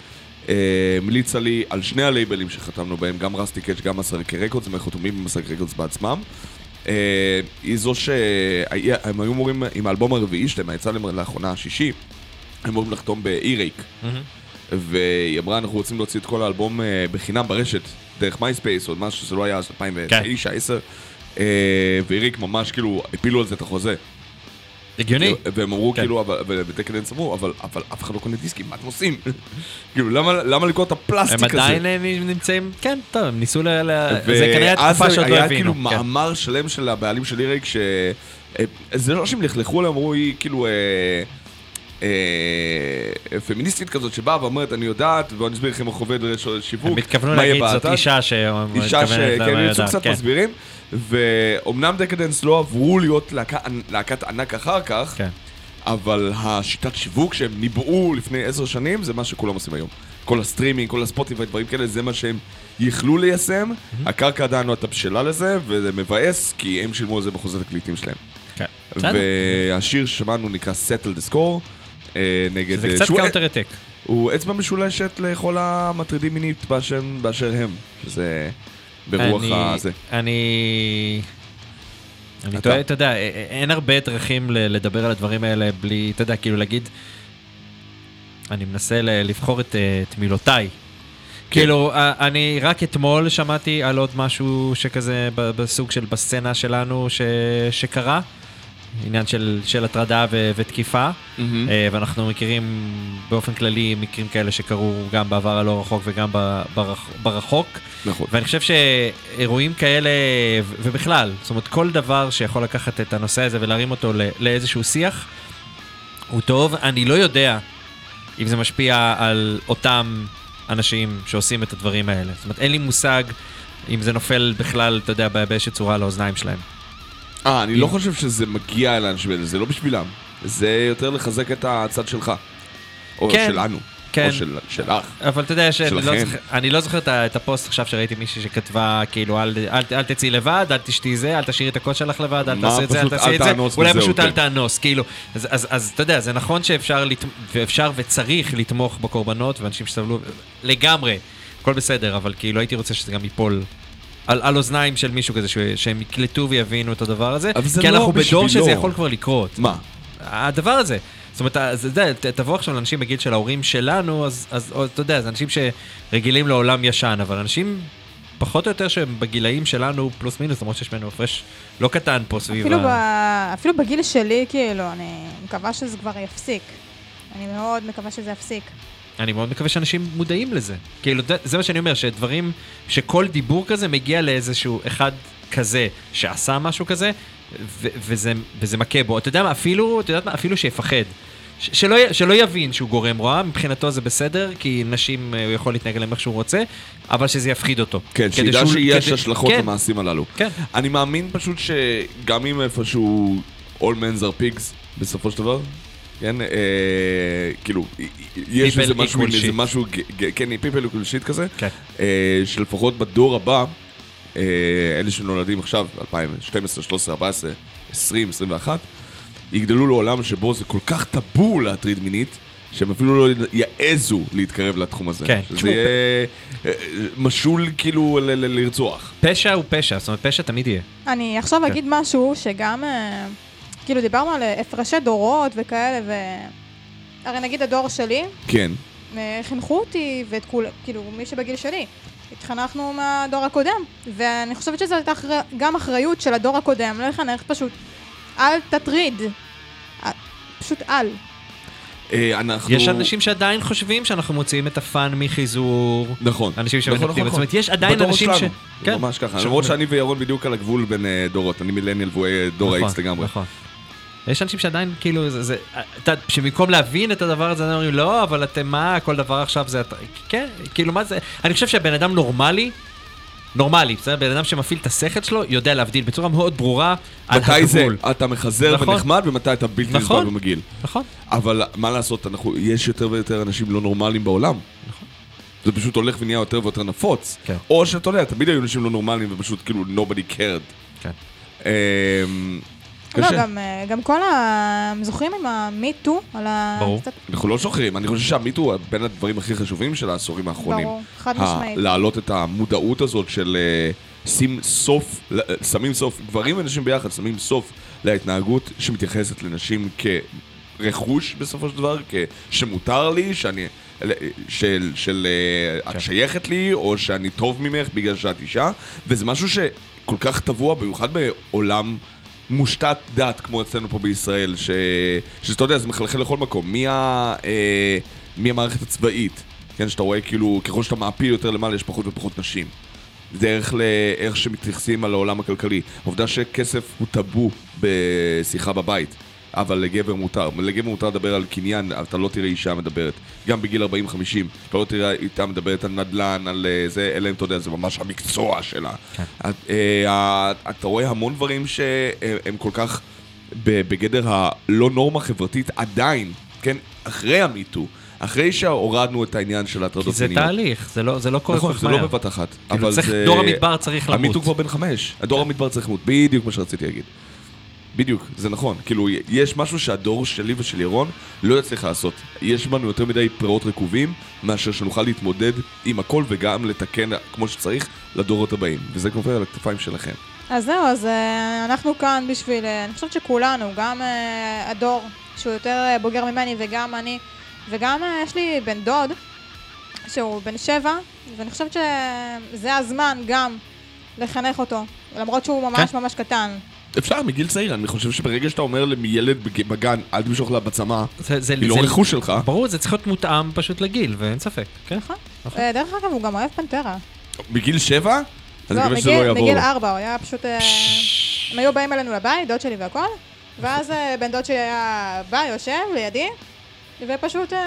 המליצה לי על שני הלייבלים שחתמנו בהם, גם Rusty Cage, גם Massacre Records, הם חתומים ב Massacre Records בעצמם. אה, היא זו שהם היו אמורים, עם האלבום הרביעי שלהם, יצא להם לאחרונה השישי, הם אמורים לחתום ב Earache. והיא אמרה, אנחנו רוצים להוציא את כל האלבום אה, בחינם ברשת, דרך MySpace, או משהו שזה לא היה אז 2009, 2010. ואיריק ממש כאילו הפילו על זה את החוזה. הגיוני. והם אמרו כן. כאילו, אבל- ודקדנס אמרו, אבל אבל אף אחד לא קונה דיסקים, מה אתם עושים? כאילו, למה למה למכור את הפלסטיק הם הזה? עדיין אה, נמצאים, כן, טוב, הם ניסו ל... ל- זה כנראה התקופה ואז שעוד לא היה הבינו. כאילו כן. מאמר שלם של הבעלים של איריק, ש... אה, זה לא שהם לכלכו עליהם, אמרו, היא כאילו... אה, אה, פמיניסטית כזאת שבאה ואומרת, אני יודעת, בואו נסביר לכם איך עובד שיווק. הם התכוונו להגיד, זאת באתר." אישה ש... אישה ש... מתכוונת כן, למה יצאו קצת כן. מסבירים, ואומנם Decadence לא עברו להיות להקה- להקת ענק אחר כך, כן. אבל השיטת שיווק שהם ניבאו לפני עשר שנים, זה מה שכולם עושים היום. כל הסטרימינג, כל ה Spotify, דברים כאלה, זה מה שהם יכלו ליישם. הקרקע עדיין לא הייתה בשלה לזה, וזה מבאס, כי הם שילמו על זה בחוזה תקליטים שלהם. כן. והשיר ששמענו נקרא Settle the Score, נגד... זה אה, קצת Counter Attack. הוא אצבע משולשת לכל המטרידים מינית באשר, הם, שזה ברוח הזה. אני... אני. טועה, אתה יודע, א- א- אין הרבה דרכים לדבר על הדברים האלה בלי, אתה יודע, כאילו להגיד... אני מנסה לבחור את, אה, את מילותיי. כאילו, א- אני רק אתמול שמעתי על עוד משהו שכזה בסוג של בסצנה שלנו ש, שקרה. עניין של, של הטרדה ו, ותקיפה, Mm-hmm. ואנחנו מכירים באופן כללי מקרים כאלה שקרו גם בעבר הלא רחוק וגם ברח, ברחוק. נכון. ואני חושב שאירועים כאלה, ובכלל, זאת אומרת, כל דבר שיכול לקחת את הנושא הזה ולהרים אותו לאיזשהו שיח, הוא טוב. אני לא יודע אם זה משפיע על אותם אנשים שעושים את הדברים האלה. זאת אומרת, אין לי מושג אם זה נופל בכלל, אתה יודע, באיזושהי צורה לאוזניים שלהם. אה, אני לא חושב שזה מגיע אל האנשים האלה, זה לא בשבילם. זה יותר לחזק את הצד שלך. או כן, שלנו. כן. או של- שלך. אבל אתה יודע שאני לא. זוכר, אני לא זוכר את הפוסט עכשיו שראיתי מישהי שכתבה, כאילו, אל, אל, אל תצאי לבד, אל תשתי זה, אל תשאירי את הקוד שלך לבד, אל תעשי את זה, אל תעשי את זה, אולי פשוט אל כן. תאנוס, כאילו. אז, אז, אז אתה יודע, זה נכון שאפשר, לת... ואפשר וצריך לתמוך בקורבנות ואנשים שסבלו, לגמרי, הכל בסדר, אבל כאילו הייתי רוצה שזה גם ייפול. על, על אוזניים של מישהו כזה, ש- שהם יקלטו ויבינו את הדבר הזה, אבל זה כי לא אנחנו בדור בשבילו. שזה יכול כבר לקרות. מה? הדבר הזה. זאת אומרת, אז אתה יודע, תבוא עכשיו לאנשים בגיל של ההורים שלנו, אז, אז או, אתה יודע, זה אנשים שרגילים לעולם ישן, אבל אנשים פחות או יותר שהם בגילאים שלנו פלוס מינוס, למרות שיש בינינו הפרש לא קטן פה סביב אפילו, ב... ה... אפילו בגיל שלי, כאילו, אני מקווה שזה כבר יפסיק. אני מאוד מקווה שזה יפסיק. אני מאוד מקווה שאנשים מודעים לזה. כאילו, זה- מה שאני אומר, שדברים, שכל דיבור כזה מגיע לאיזשהו אחד כזה שעשה משהו כזה, ו- וזה, וזה מכה בו. אתה יודע מה, אפילו, אתה יודעת מה, אפילו שיפחד. ש- שלא, שלא יבין שהוא גורם רוע, מבחינתו זה בסדר, כי נשים, אה, הוא יכול להתנהג אליהם איך שהוא רוצה, אבל שזה יפחיד אותו. כן, שידע שהוא- שיש כדי- השלכות כן, למעשים הללו. כן. אני מאמין פשוט שגם אם איפשהו All men's are pigs, בסופו של דבר, כן, אה, כאילו, יש איזה משהו, איזה shit. משהו, כן, people equal shit כזה, כן. אה, שלפחות בדור הבא, אה, אלה שנולדים עכשיו, 2012, 13, 14, 20, 21, יגדלו לעולם שבו זה כל כך טאבו להטריד מינית, שהם אפילו לא יעזו להתקרב לתחום הזה. כן, שזה תשמעו, יהיה אה, משול כאילו ל- ל- לרצוח. פשע הוא פשע, זאת אומרת, פשע תמיד יהיה. אני עכשיו כן. אגיד משהו שגם, אה, כאילו דיברנו על אה, הפרשי דורות וכאלה, ו... הרי נגיד הדור שלי, כן. אה, חינכו אותי ואת כול, כאילו, מי שבגיל שלי. התחנכנו מהדור הקודם, ואני חושבת שזו הייתה אחר... גם אחריות של הדור הקודם, לא לחנך פשוט, אל תטריד. אה, פשוט אל. אנחנו... יש אנשים שעדיין חושבים שאנחנו מוציאים את הפאן מחיזור. נכון. אנשים נכון, שמנפטים. נכון, זאת אומרת, יש עדיין אנשים ש... כן. ממש ככה. למרות שאני וירון בדיוק על הגבול בין דורות. אני מילניאל והוא דור נכון, האיקס לגמרי. נכון. יש אנשים שעדיין כאילו, זה, זה, אתה, שבמקום להבין את הדבר הזה, אומרים, לא, אבל אתם מה, כל דבר עכשיו זה, כן, כאילו מה זה, אני חושב שהבן אדם נורמלי, נורמלי, בסדר? בן אדם שמפעיל את השכל שלו, יודע להבדיל בצורה מאוד ברורה על מתי זה הגבול. אתה מחזר נכון. ונחמד ומתי אתה בלתי נסבל נכון. ומגעיל. נכון. אבל מה לעשות, אנחנו, יש יותר ויותר אנשים לא נורמליים בעולם. זה פשוט הולך ונהיה יותר ויותר נפוץ. כן. או שאתה יודע, תמיד היו אנשים לא נורמליים ופשוט כאילו nobody cared. כן. אמ, לא, קשה. גם, אה, גם כל ה... זוכרים עם ה-me-too? על ה... ברור. קצת- אנחנו לא שוכרים, אני חושב שהמיטו הוא בין הדברים הכי חשובים של העשורים האחרונים. ברור, חד ה- משמעית. להעלות את המודעות הזאת של אה, שים סוף, שמים סוף, גברים ונשים ביחד שמים סוף להתנהגות שמתייחסת לנשים כרכוש בסופו של דבר, שמותר לי, שאני... ל- של, של אה, את שייכת לי, או שאני טוב ממך בגלל שאת אישה, וזה משהו שכל כך טבוע, במיוחד בעולם מושתת דת, כמו אצלנו פה בישראל, ש... שאתה יודע, זה מחלחל לכל מקום. מי, ה... אה, המערכת הצבאית, כן, שאתה רואה כאילו, ככל שאתה מעפיל יותר למעלה, יש פחות ופחות נשים. דרך לאיך שמתייחסים על העולם הכלכלי. העובדה שכסף הוא טאבו בשיחה בבית, אבל לגבר מותר. לגבר מותר לדבר על קניין, אתה לא תראה אישה מדברת. גם בגיל 40-50, אתה לא תראה איתה מדברת על נדל"ן, על אה, זה, אלא אם אתה יודע, זה ממש המקצוע שלה. את, אה, אתה רואה המון דברים שהם כל כך בגדר הלא נורמה חברתית עדיין, כן? אחרי המיטו. אחרי שהורדנו את העניין של כי ההטרדות זה מיניות. תהליך, זה לא, זה לא קורה נכון, כל זה כך לא מהר. בבת אחת. כאילו, אבל זה... דור המדבר צריך למות. המיטו כבר בן חמש. הדור המדבר צריך למות. בדיוק מה שרציתי להגיד. בדיוק, זה נכון. כאילו, יש משהו שהדור שלי ושל ירון לא יצליח לעשות. יש בנו יותר מדי פירות רקובים, מאשר שנוכל להתמודד עם הכל וגם לתקן כמו שצריך לדורות הבאים. וזה כופר על הכתפיים שלכם. אז זהו, אז אה, אנחנו כאן בשביל, אה, אני חושבת שכולנו, גם אה, הדור שהוא יותר בוגר ממני וגם אני, וגם יש לי בן דוד שהוא בן שבע, ואני חושבת שזה הזמן גם לחנך אותו, למרות שהוא ממש כן. ממש קטן. אפשר, מגיל צעיר. אני חושב שברגע שאתה אומר לילד בג- בגן, אל תמשוך לה בצמא, זה, זה, היא לא זה- רכוש שלך. ברור, זה צריך להיות מותאם פשוט לגיל, ואין ספק. כן. נכון. נכון. אה, דרך אגב, הוא גם אוהב פנטרה. בגיל שבע? אני לא, מקווה שזה לא מגיל- יעבור מגיל. ארבע, הוא היה פשוט... אה, הם היו באים אלינו לבית, דוד שלי והכל, ואז אה, בן דוד שלי היה בא, יושב לידי, ופשוט אה,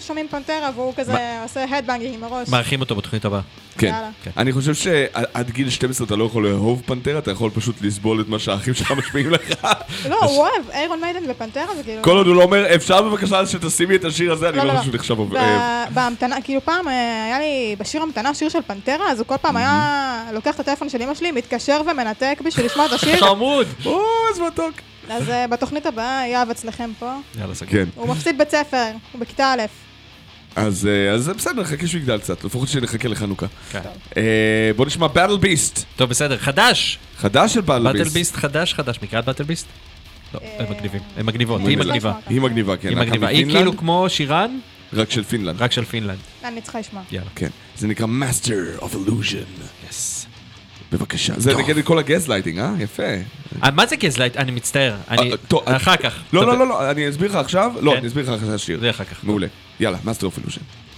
שומעים פנטרה, והוא כזה עושה הדבנגינג עם הראש. מארחים אותו בתוכנית הבאה. כן. כן. אני חושב שעד גיל 12 אתה לא יכול לאהוב פנתרה, אתה יכול פשוט לסבול את מה שהאחים שלך משמיעים לך. לא, הוא אוהב, איירון מיידן ופנטרה זה כאילו... כל עוד הוא לא אומר, אפשר בבקשה שתשימי את השיר הזה, אני לא, לא לא, חושב שנחשב אוהב. ב- בהמתנה, כאילו פעם אה, היה לי בשיר המתנה שיר של פנטרה, אז הוא כל פעם היה לוקח את הטלפון של אמא שלי, מתקשר ומנתק בשביל לשמוע את השיר, חמוד! או, איזה מתוק. אז אה, בתוכנית הבאה, יהב אצלכם פה, יאללה, סגור. כן, הוא מפסיד בית ספר, הוא בכיתה א'. אז אה, אז זה בסדר, נחכה שהוא יגדל קצת, לפחות שנחכה לחנוכה. כן. אה, בוא נשמע Battle Beast. טוב, בסדר, חדש! חדש של באטל באטל ביסט. ביסט חדש חדש, מקריאת Battle Beast? לא, אה, הם מגניבים. הם מגניבות, היא מגניבה. היא מגניבה, כן. היא מגניבה. היא כאילו כמו שירן, רק של פינלנד. רק של פינלנד. אני צריכה לשמוע. יאללה. כן. זה נקרא Master of Illusion. Yes. בבקשה. זה נגד כל הגז לייטינג, אה? יפה. אה, מה זה gaslight? אני מצטער. אני... אה, אחר כך. לא, לא, לא, לא, אני אסביר לך עכשיו. לא, כן. אני אסביר לך אחרי השיר. זה אחר כך. מעולה. יאללה, of Illusion.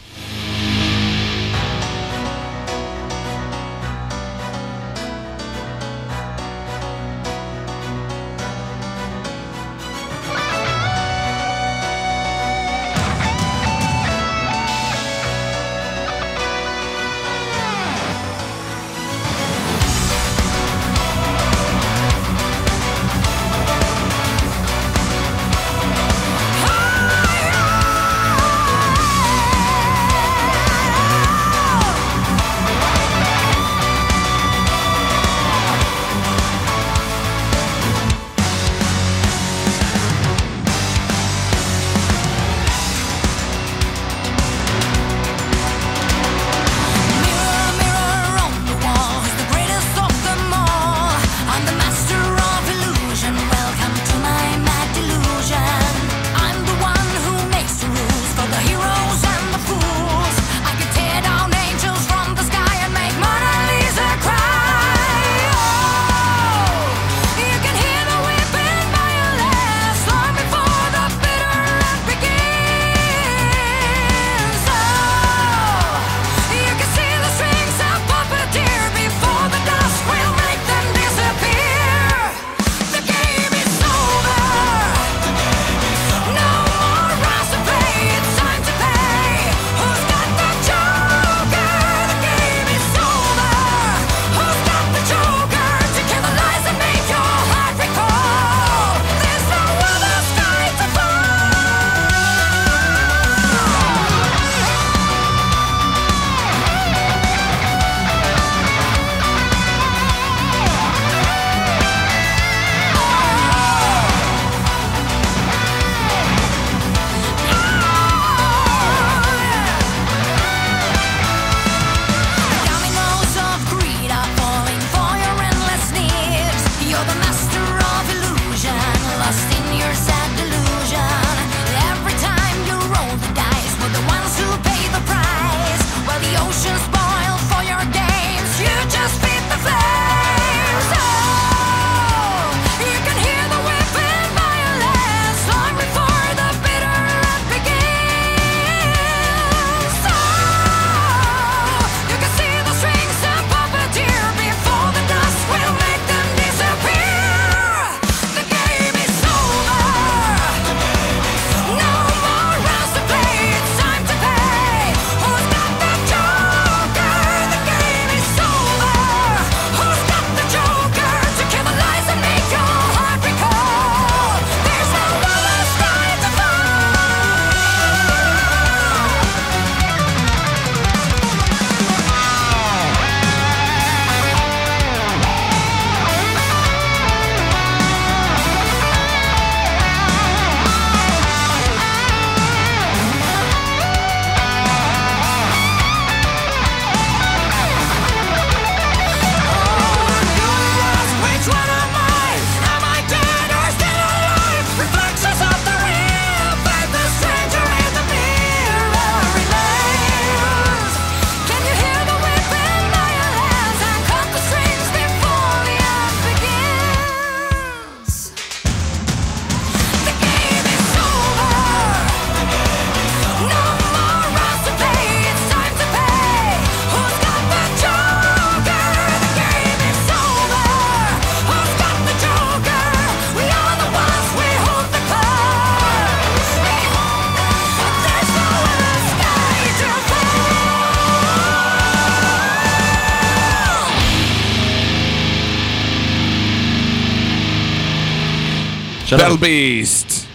שלום. Battle Beast!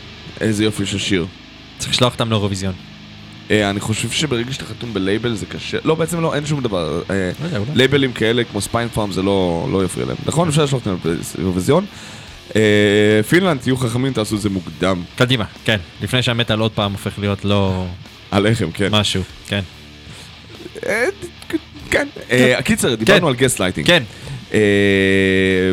איזה יופי של שיר. צריך לשלוח אותם לאירוויזיון. אה, אני חושב שברגע שאתה חתום בלייבל זה קשה, לא בעצם לא, אין שום דבר, אה, לא אולי. לייבלים כאלה כמו Spinefarm זה לא לא יפריע להם, נכון? אפשר לשלוח אותם לאירוויזיון. אה, פינלנד, תהיו חכמים, תעשו את זה מוקדם, קדימה, כן. לפני שהמטאל עוד פעם הופך להיות לא עליכם, כן. משהו. כן. אה, כן. אה, הקיצר, דיברנו על גסט לייטינג. כן.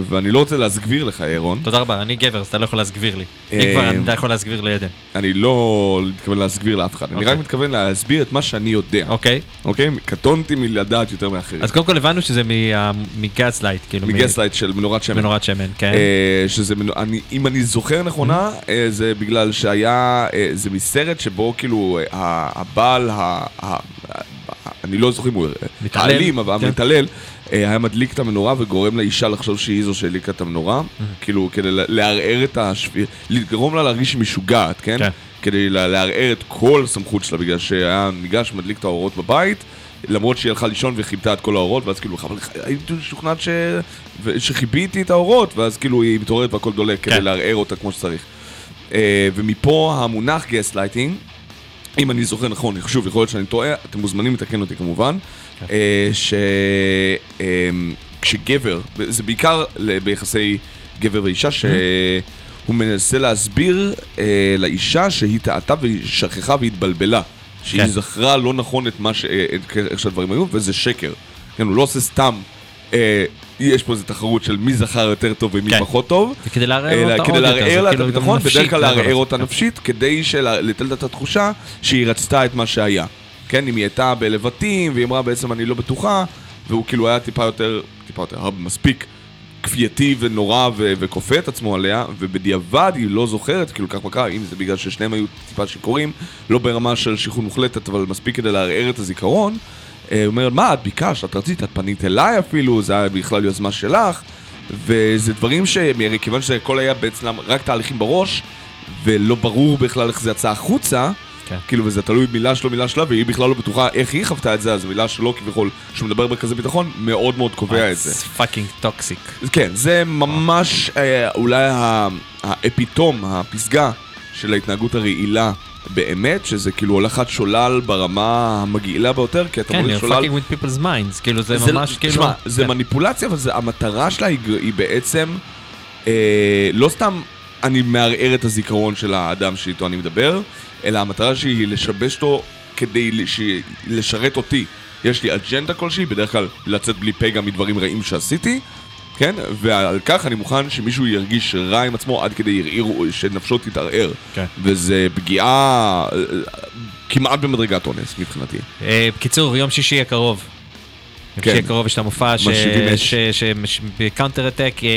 ואני לא רוצה להסגביר לך, אירון. תודה רבה, אני גבר, אז אתה לא יכול להסגביר לי. אה, אם כבר, אתה יכול להסגביר לעדן. אני לא מתכוון להסגביר לאף אחד, אני אוקיי. רק מתכוון להסביר את מה שאני יודע. אוקיי. אוקיי? קטונתי מלדעת יותר מאחרים. אז קודם כל הבנו שזה מ gaslight, כאילו. מ gaslight של מנורת שמן. מנורת שמן, כן. אה, שזה, אם אני זוכר נכונה, אה, זה בגלל שהיה, אה, זה מסרט שבו כאילו אה, הבעל, אני לא זוכר אם הוא מתעלל. האלים. המתעלל, אה, היה מדליק את המנורה וגורם לאישה לחשוב שהיא זו שהדליקה את המנורה, כאילו כדי לערער את השפיות, לגרום לה להרגיש שהיא משוגעת, כן? כן. כדי לערער את כל הסמכות שלה, בגלל שהיה ניגש מדליק את האורות בבית, למרות שהיא הלכה לישון וכיבתה את כל האורות, ואז כאילו, אבל הייתי משוכנעת ש... שכיביתי את האורות, ואז כאילו היא מתעוררת והכל דולק, כדי כן. לערער אותה כמו שצריך. אה, ומפה המונח גסט לייטינג, אם אני זוכר נכון, שוב, יכול להיות שאני טועה, אתם מוזמנים לתקן אותי כמובן, אה, שכשגבר, זה בעיקר ביחסי גבר ואישה, שהוא מנסה להסביר אה, לאישה שהיא טעתה והיא שכחה והתבלבלה. שהיא כן. זכרה לא נכון את מה ש... אה, את- איך שהדברים היו, וזה שקר. כן, הוא לא עושה סתם... אה, יש פה איזו תחרות של מי זכר יותר טוב ומי כן. פחות טוב. כדי לערער אותה כדי עוד יותר, לערער לה את כאילו הביטחון, בדרך כלל לערער. אותה נפשית, כדי של- לתת לה את התחושה שהיא רצתה את מה שהיה. כן, אם היא הייתה בלבטים, והיא אמרה בעצם אני לא בטוחה, והוא כאילו היה טיפה יותר, טיפה יותר, מספיק כפייתי ונורא ו- וכופה את עצמו עליה, ובדיעבד היא לא זוכרת, כאילו כך מה אם זה בגלל ששניהם היו טיפה שיכורים, לא ברמה של שחרור מוחלטת, אבל מספיק כדי לערער את הזיכרון. אה, אומרת, מה, את ביקשת, את רצית, את פנית אליי אפילו, זה היה בכלל יוזמה שלך, וזה דברים שמכיוון שהכל היה בעצם רק תהליכים בראש, ולא ברור בכלל איך זה יצא החוצה, כן. כאילו, וזה תלוי מילה שלו, מילה שלה, והיא בכלל לא בטוחה איך היא חוותה את זה, אז מילה שלו כביכול, שהוא מדבר בכזה ביטחון, מאוד מאוד קובע את זה. fucking toxic. כן, זה ממש אה, אולי ה- ה epitome, הפסגה של ההתנהגות הרעילה באמת, שזה כאילו הולכת שולל ברמה המגעילה ביותר, כי אתה כן, מוליך you're שולל... fucking with people's minds, כאילו זה זה- ממש כאילו... תשמע, זה כן. מניפולציה, אבל זה, המטרה שלה היא, היא בעצם, אה, לא סתם אני מערער את הזיכרון של האדם שאיתו אני מדבר, אלא המטרה שלי היא לשבש אותו כדי לש, לשרת אותי. יש לי אג'נדה כלשהי, בדרך כלל לצאת בלי פה גם מדברים רעים שעשיתי, כן? ועל כך אני מוכן שמישהו ירגיש רע עם עצמו עד כדי ערעיר, שנפשו תתערער. כן. וזה פגיעה אה, כמעט במדרגת אונס מבחינתי. אה, בקיצור, יום שישי הקרוב. כן. הקרוב יש את המופע ש-. ש- ש- ב counter attack, אה,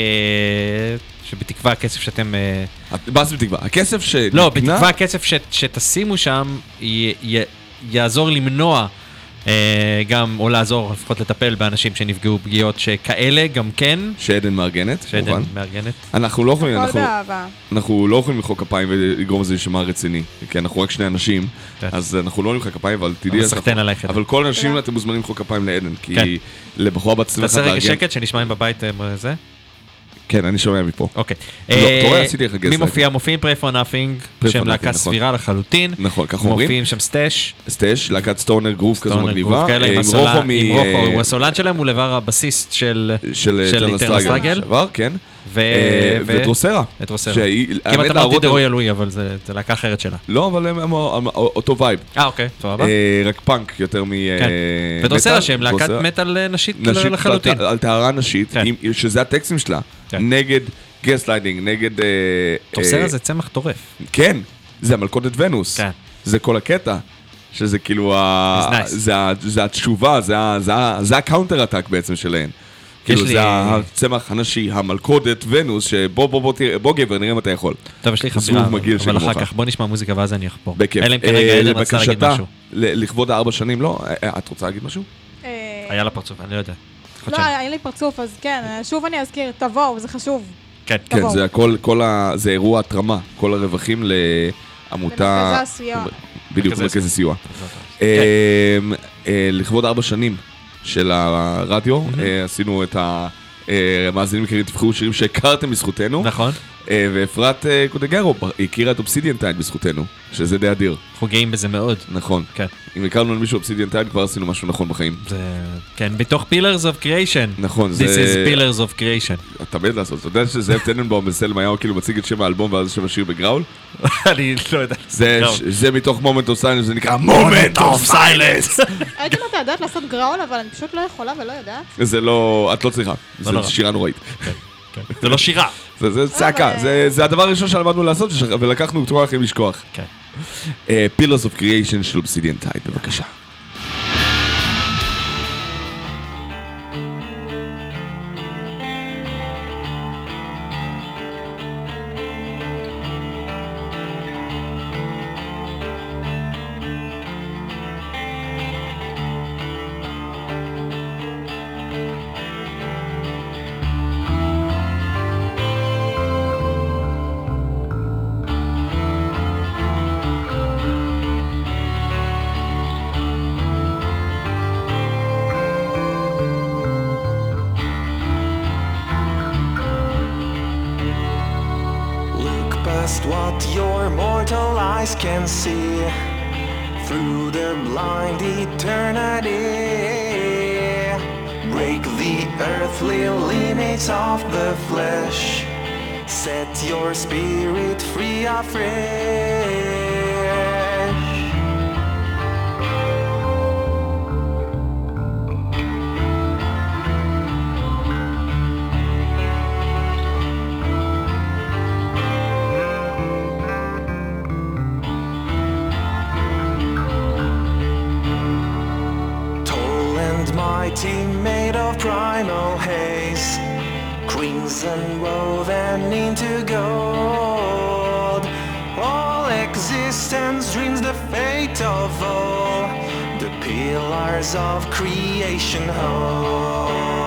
שבתקווה הכסף שאתם... אה, מה זה בתקווה? הכסף שנקנה... לא, בתקווה הכסף ש- שתשימו שם יעזור למנוע גם, או לעזור לפחות לטפל באנשים שנפגעו פגיעות שכאלה, גם כן, שעדן מארגנת, שעדן כמובן. מארגנת. אנחנו לא יכולים, הכל אנחנו, באהבה. אנחנו לא יכולים למחוא כפיים ולגרום לזה להישמע רציני, כי אנחנו רק שני אנשים, כן. אז אנחנו לא נמחא כפיים, אבל תדעי... אנחנו- עלייך. אבל כל האנשים. אתם מוזמנים למחוא כפיים לעדן, כי כן. לבחורה בת 21 תעשה רגע לארגן... שקט, שנשמע אם בבית אה, זה. כן, אני שומע מפה. אוקיי. לא, אה, אתה רואה? עשיתי לך גז מי. מופיע? מופיעים פריי פור נאפינג, שהם להקה. סבירה לחלוטין. נכון, כך אומרים. מופיעים שם סטאש. סטאש, להקת סטונר גרוב כזו מגניבה. אה, עם הסולן, רוחו אה, הוא הסולן שלהם, הוא לבר הבסיסט של... סטראגל. Struggle. שעבר, כן. ו... אה, ו- ודרוסרה. את רוסרה. שהיא- כמעט אמרתי דה רויאל לואי, אבל זה להקה אחרת שלה. לא, אבל הם אותו vibe. אה, אוקיי, סבבה. אה, רק פאנק יותר מ... כן. אה, ו Drosera מטאל. שהם להקת. מטאל נשית לחלוטין. על- טהרה נשית, כן. שזה הטקסטים שלה. כן. נגד גסליידינג, נגד... Drosera אה, זה צמח טורף. כן, זה המלכודת ונוס. כן. זה כל הקטע. שזה כאילו, ה- nice. זה זה התשובה, זה ה counter attack בעצם שלהן. כאילו לי- זה הצמח הנשי, המלכודת ונוס, שבוא בוא בוא תראה, בוא גבר, נראה מתי יכול. טוב, יש לי מגעיל אבל אחר. כך בוא נשמע מוזיקה ואז אני אחפור. בכיף. אלא אם כן אה, עדן רצה להגיד משהו. לכבוד הארבע שנים, לא? אה, אה, את רוצה להגיד משהו? היה לה פרצוף, אני לא יודע. לא, היה לי פרצוף, אז כן, שוב אני אזכיר, תבואו, זה חשוב. כן. כן. זה הכל, כל ה... זה אירוע התרמה, כל הרווחים לעמותה... למרכזי הסיוע. בדיוק, מרכזי מרכז הסיוע. כן. לכבוד ארבע שנים של הרדיו, אה, עשינו את ה... אה, המאזינים מכירים, תבחרו שירים שהכרתם בזכותנו, נכון. אה, ואפרת אה, קודגרו הכירה את Obsidian Tide בזכותנו, שזה די אדיר, אנחנו גאים בזה מאוד. נכון. כן. אם הכרנו למישהו Obsidian Tide, כבר עשינו משהו נכון בחיים. זה... כן, בתוך Pillars of Creation. נכון, This זה... is Pillars of Creation. אתה מת לעשות, אתה יודע שזאב טננבאום ב Salem היה כאילו מציג את שם האלבום ואז שם השיר ב growl? אני לא יודע. זה. זה מתוך Moment of Silence, זה נקרא Moment of Silence. הייתי מתה יודעת לעשות growl, אבל אני פשוט לא יכולה ולא יודעת. זה לא, את לא צריכה, זה נורא. שירה נוראית. כן. זה לא שירה. זה, זה צעקה, אבל- זה, זה הדבר הראשון שלמדנו לעשות ולקחנו תרועה אחרים לשכוח. כן. Pillars of Creation של Obsidian Tide, בבקשה. Spirit free afresh. Tall and mighty, made of primal haze, crimson woven into gold. Existence dreams the fate of all. The pillars of creation hold.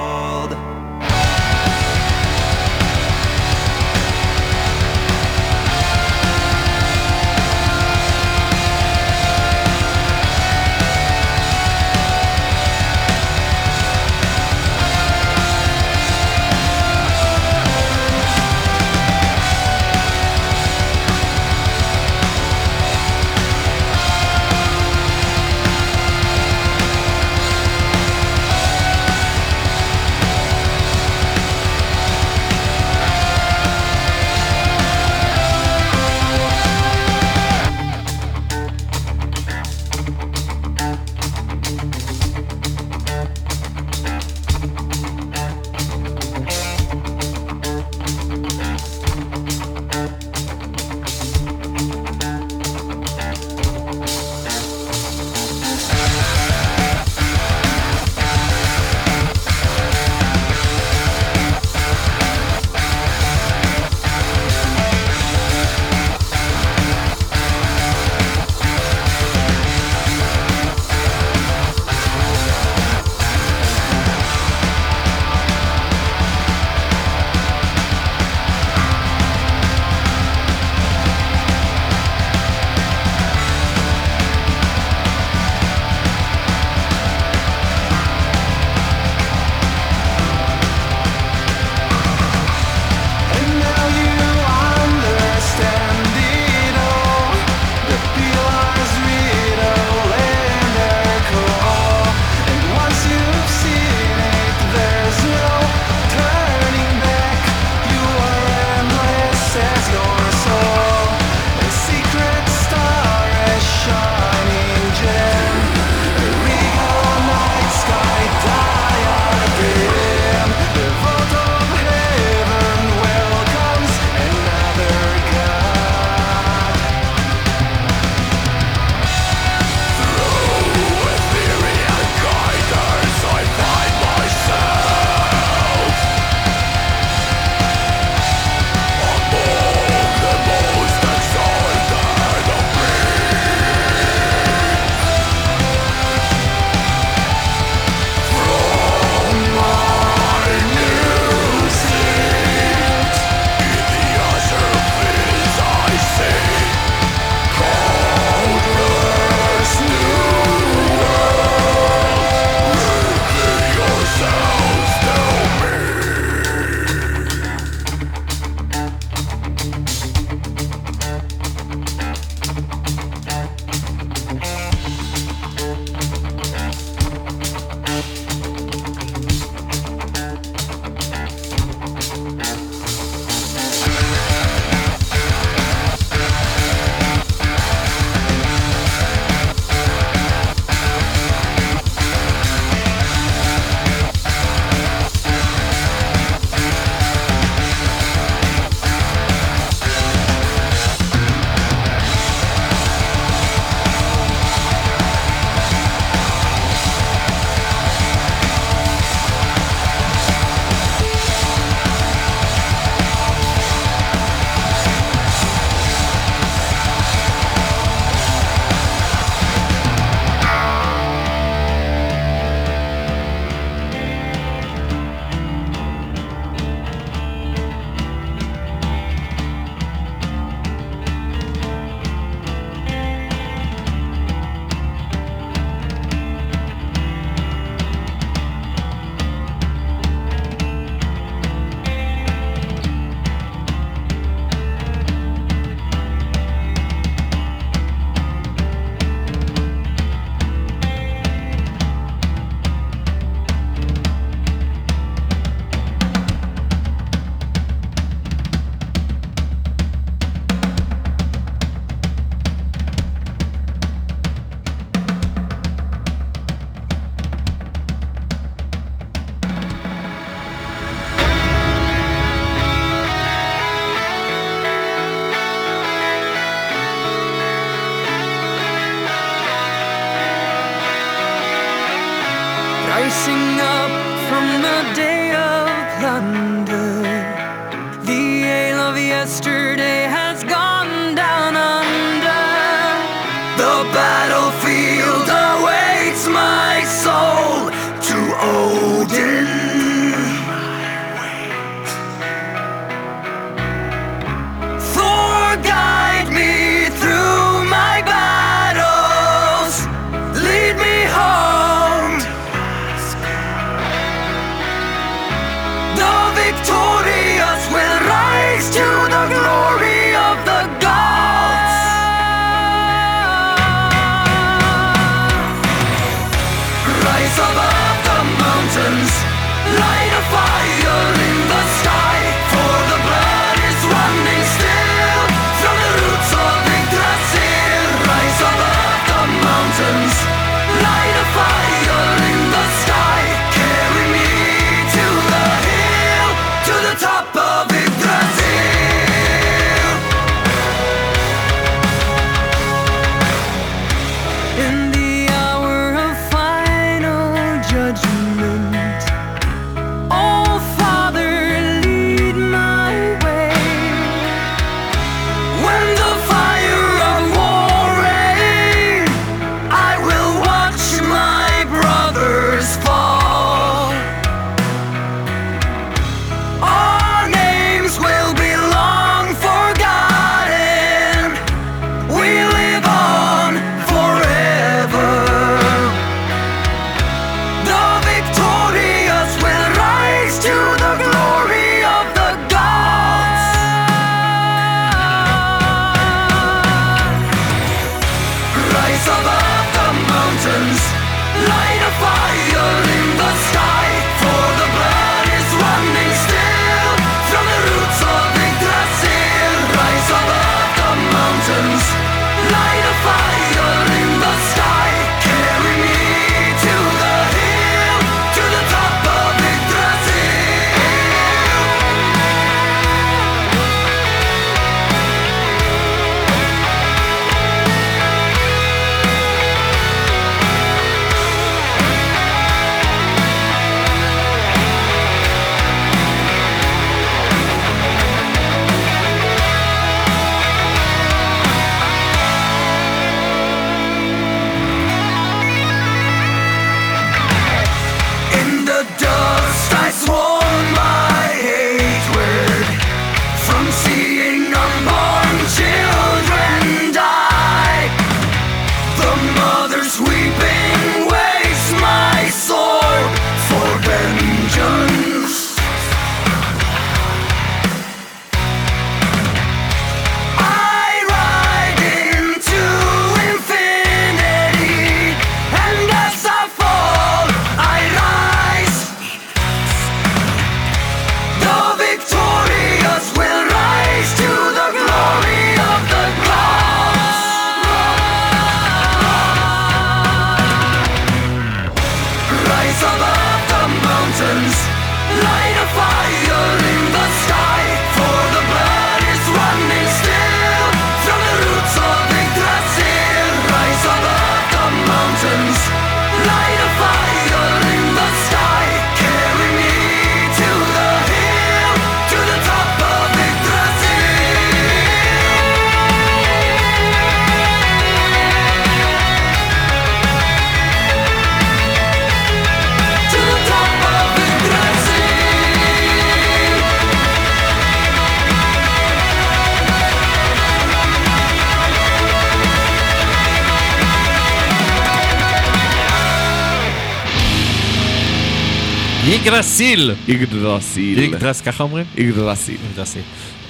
יגרסיל! יגדרסיל. יגדרס, ככה אומרים? יגדרסיל. יגדרסיל.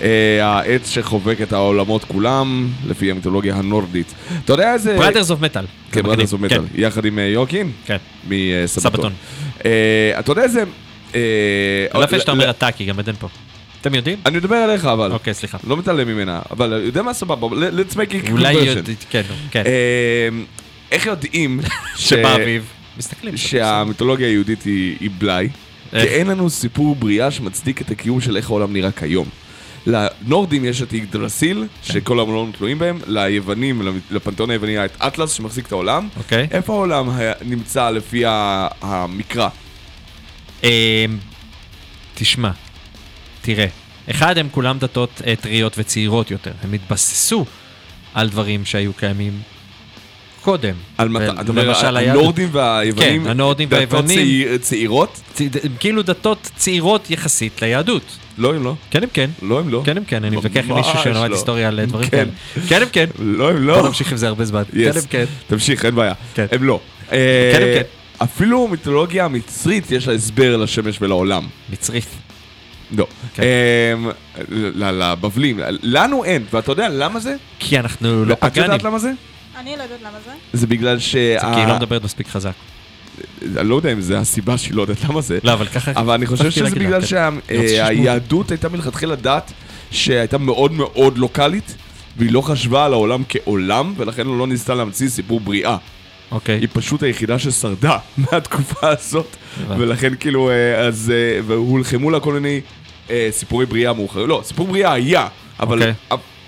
אה, העץ שחובק את העולמות כולם, לפי המיתולוגיה הנורדית. אתה יודע איזה... Brothers of Metal. כן, Brothers of Metal. יחד עם אה, יואקים? כן. מ Sabaton. Sabaton. אה, אתה יודע איזה... לא יפה שאתה אומר ל- אתה, כי גם עדן פה. אתם יודעים? אני מדבר עליך אבל. אוקיי, סליחה. לא מתעלם ממנה, אבל יודע מה סבבה, let's make it אולי conversion. יודע, כן, כן. איך יודעים שבאביב. מסתכלים. שהמיתולוגיה היהודית היא היא כי? אין לנו סיפור בריאה שמצדיק את הקיום של איך העולם נראה כיום. לנורדים יש את יגדרסיל, כן. שכל העולם תלויים בהם, ליוונים, לפנתיאון היווני היה את אטלס שמחזיק את העולם. אוקיי. איפה העולם נמצא לפי המקרא? אה, תשמע, תראה, אחד, הם כולם דתות אה, טריות וצעירות יותר. הם התבססו על דברים שהיו קיימים קודם. על מת- ו- למשל, היהדות- הנורדים והיוונים, כן, הנורדים דתות והיוונים. צעיר- צעירות? צ- הם כאילו דתות צעירות יחסית ליהדות. לא, הם לא. כן, הם כן. לא, הם לא. כן, הם כן. אני מתווכח עם מישהו שלמד לא. היסטוריה על דברים כן. כאלה. כן, הם כן. לא, הם לא. נמשיך עם זה הרבה זמן. כן, הם כן. תמשיך, אין בעיה. כן. הם לא. כן, הם אה, כן. אפילו מיתולוגיה המצרית יש לה הסבר לשמש ולעולם. מצרית. לא. כן. אמ, לבבלים, לנו אין, ואתה יודע למה זה? כי אנחנו לא את פגאנים. יודעת למה זה? אני לא יודעת למה זה. זה בגלל שה... כי היא לא מדברת מספיק חזק. אני לא יודע אם זה הסיבה שהיא לא יודעת למה זה. לא, אבל ככה... אבל אני חושב שזה בגלל כן. שהיהדות הייתה מלכתחילה דת שהייתה מאוד מאוד לוקאלית, והיא לא חשבה על העולם כעולם, ולכן לא ניסתה להמציא סיפור בריאה. אוקיי. היא פשוט היחידה ששרדה מהתקופה הזאת. ולכן כאילו, אה, אז, אה, והולחמו לה כל מיני אה, סיפורי בריאה מאוחרים. לא, סיפור בריאה היה, אבל אוקיי.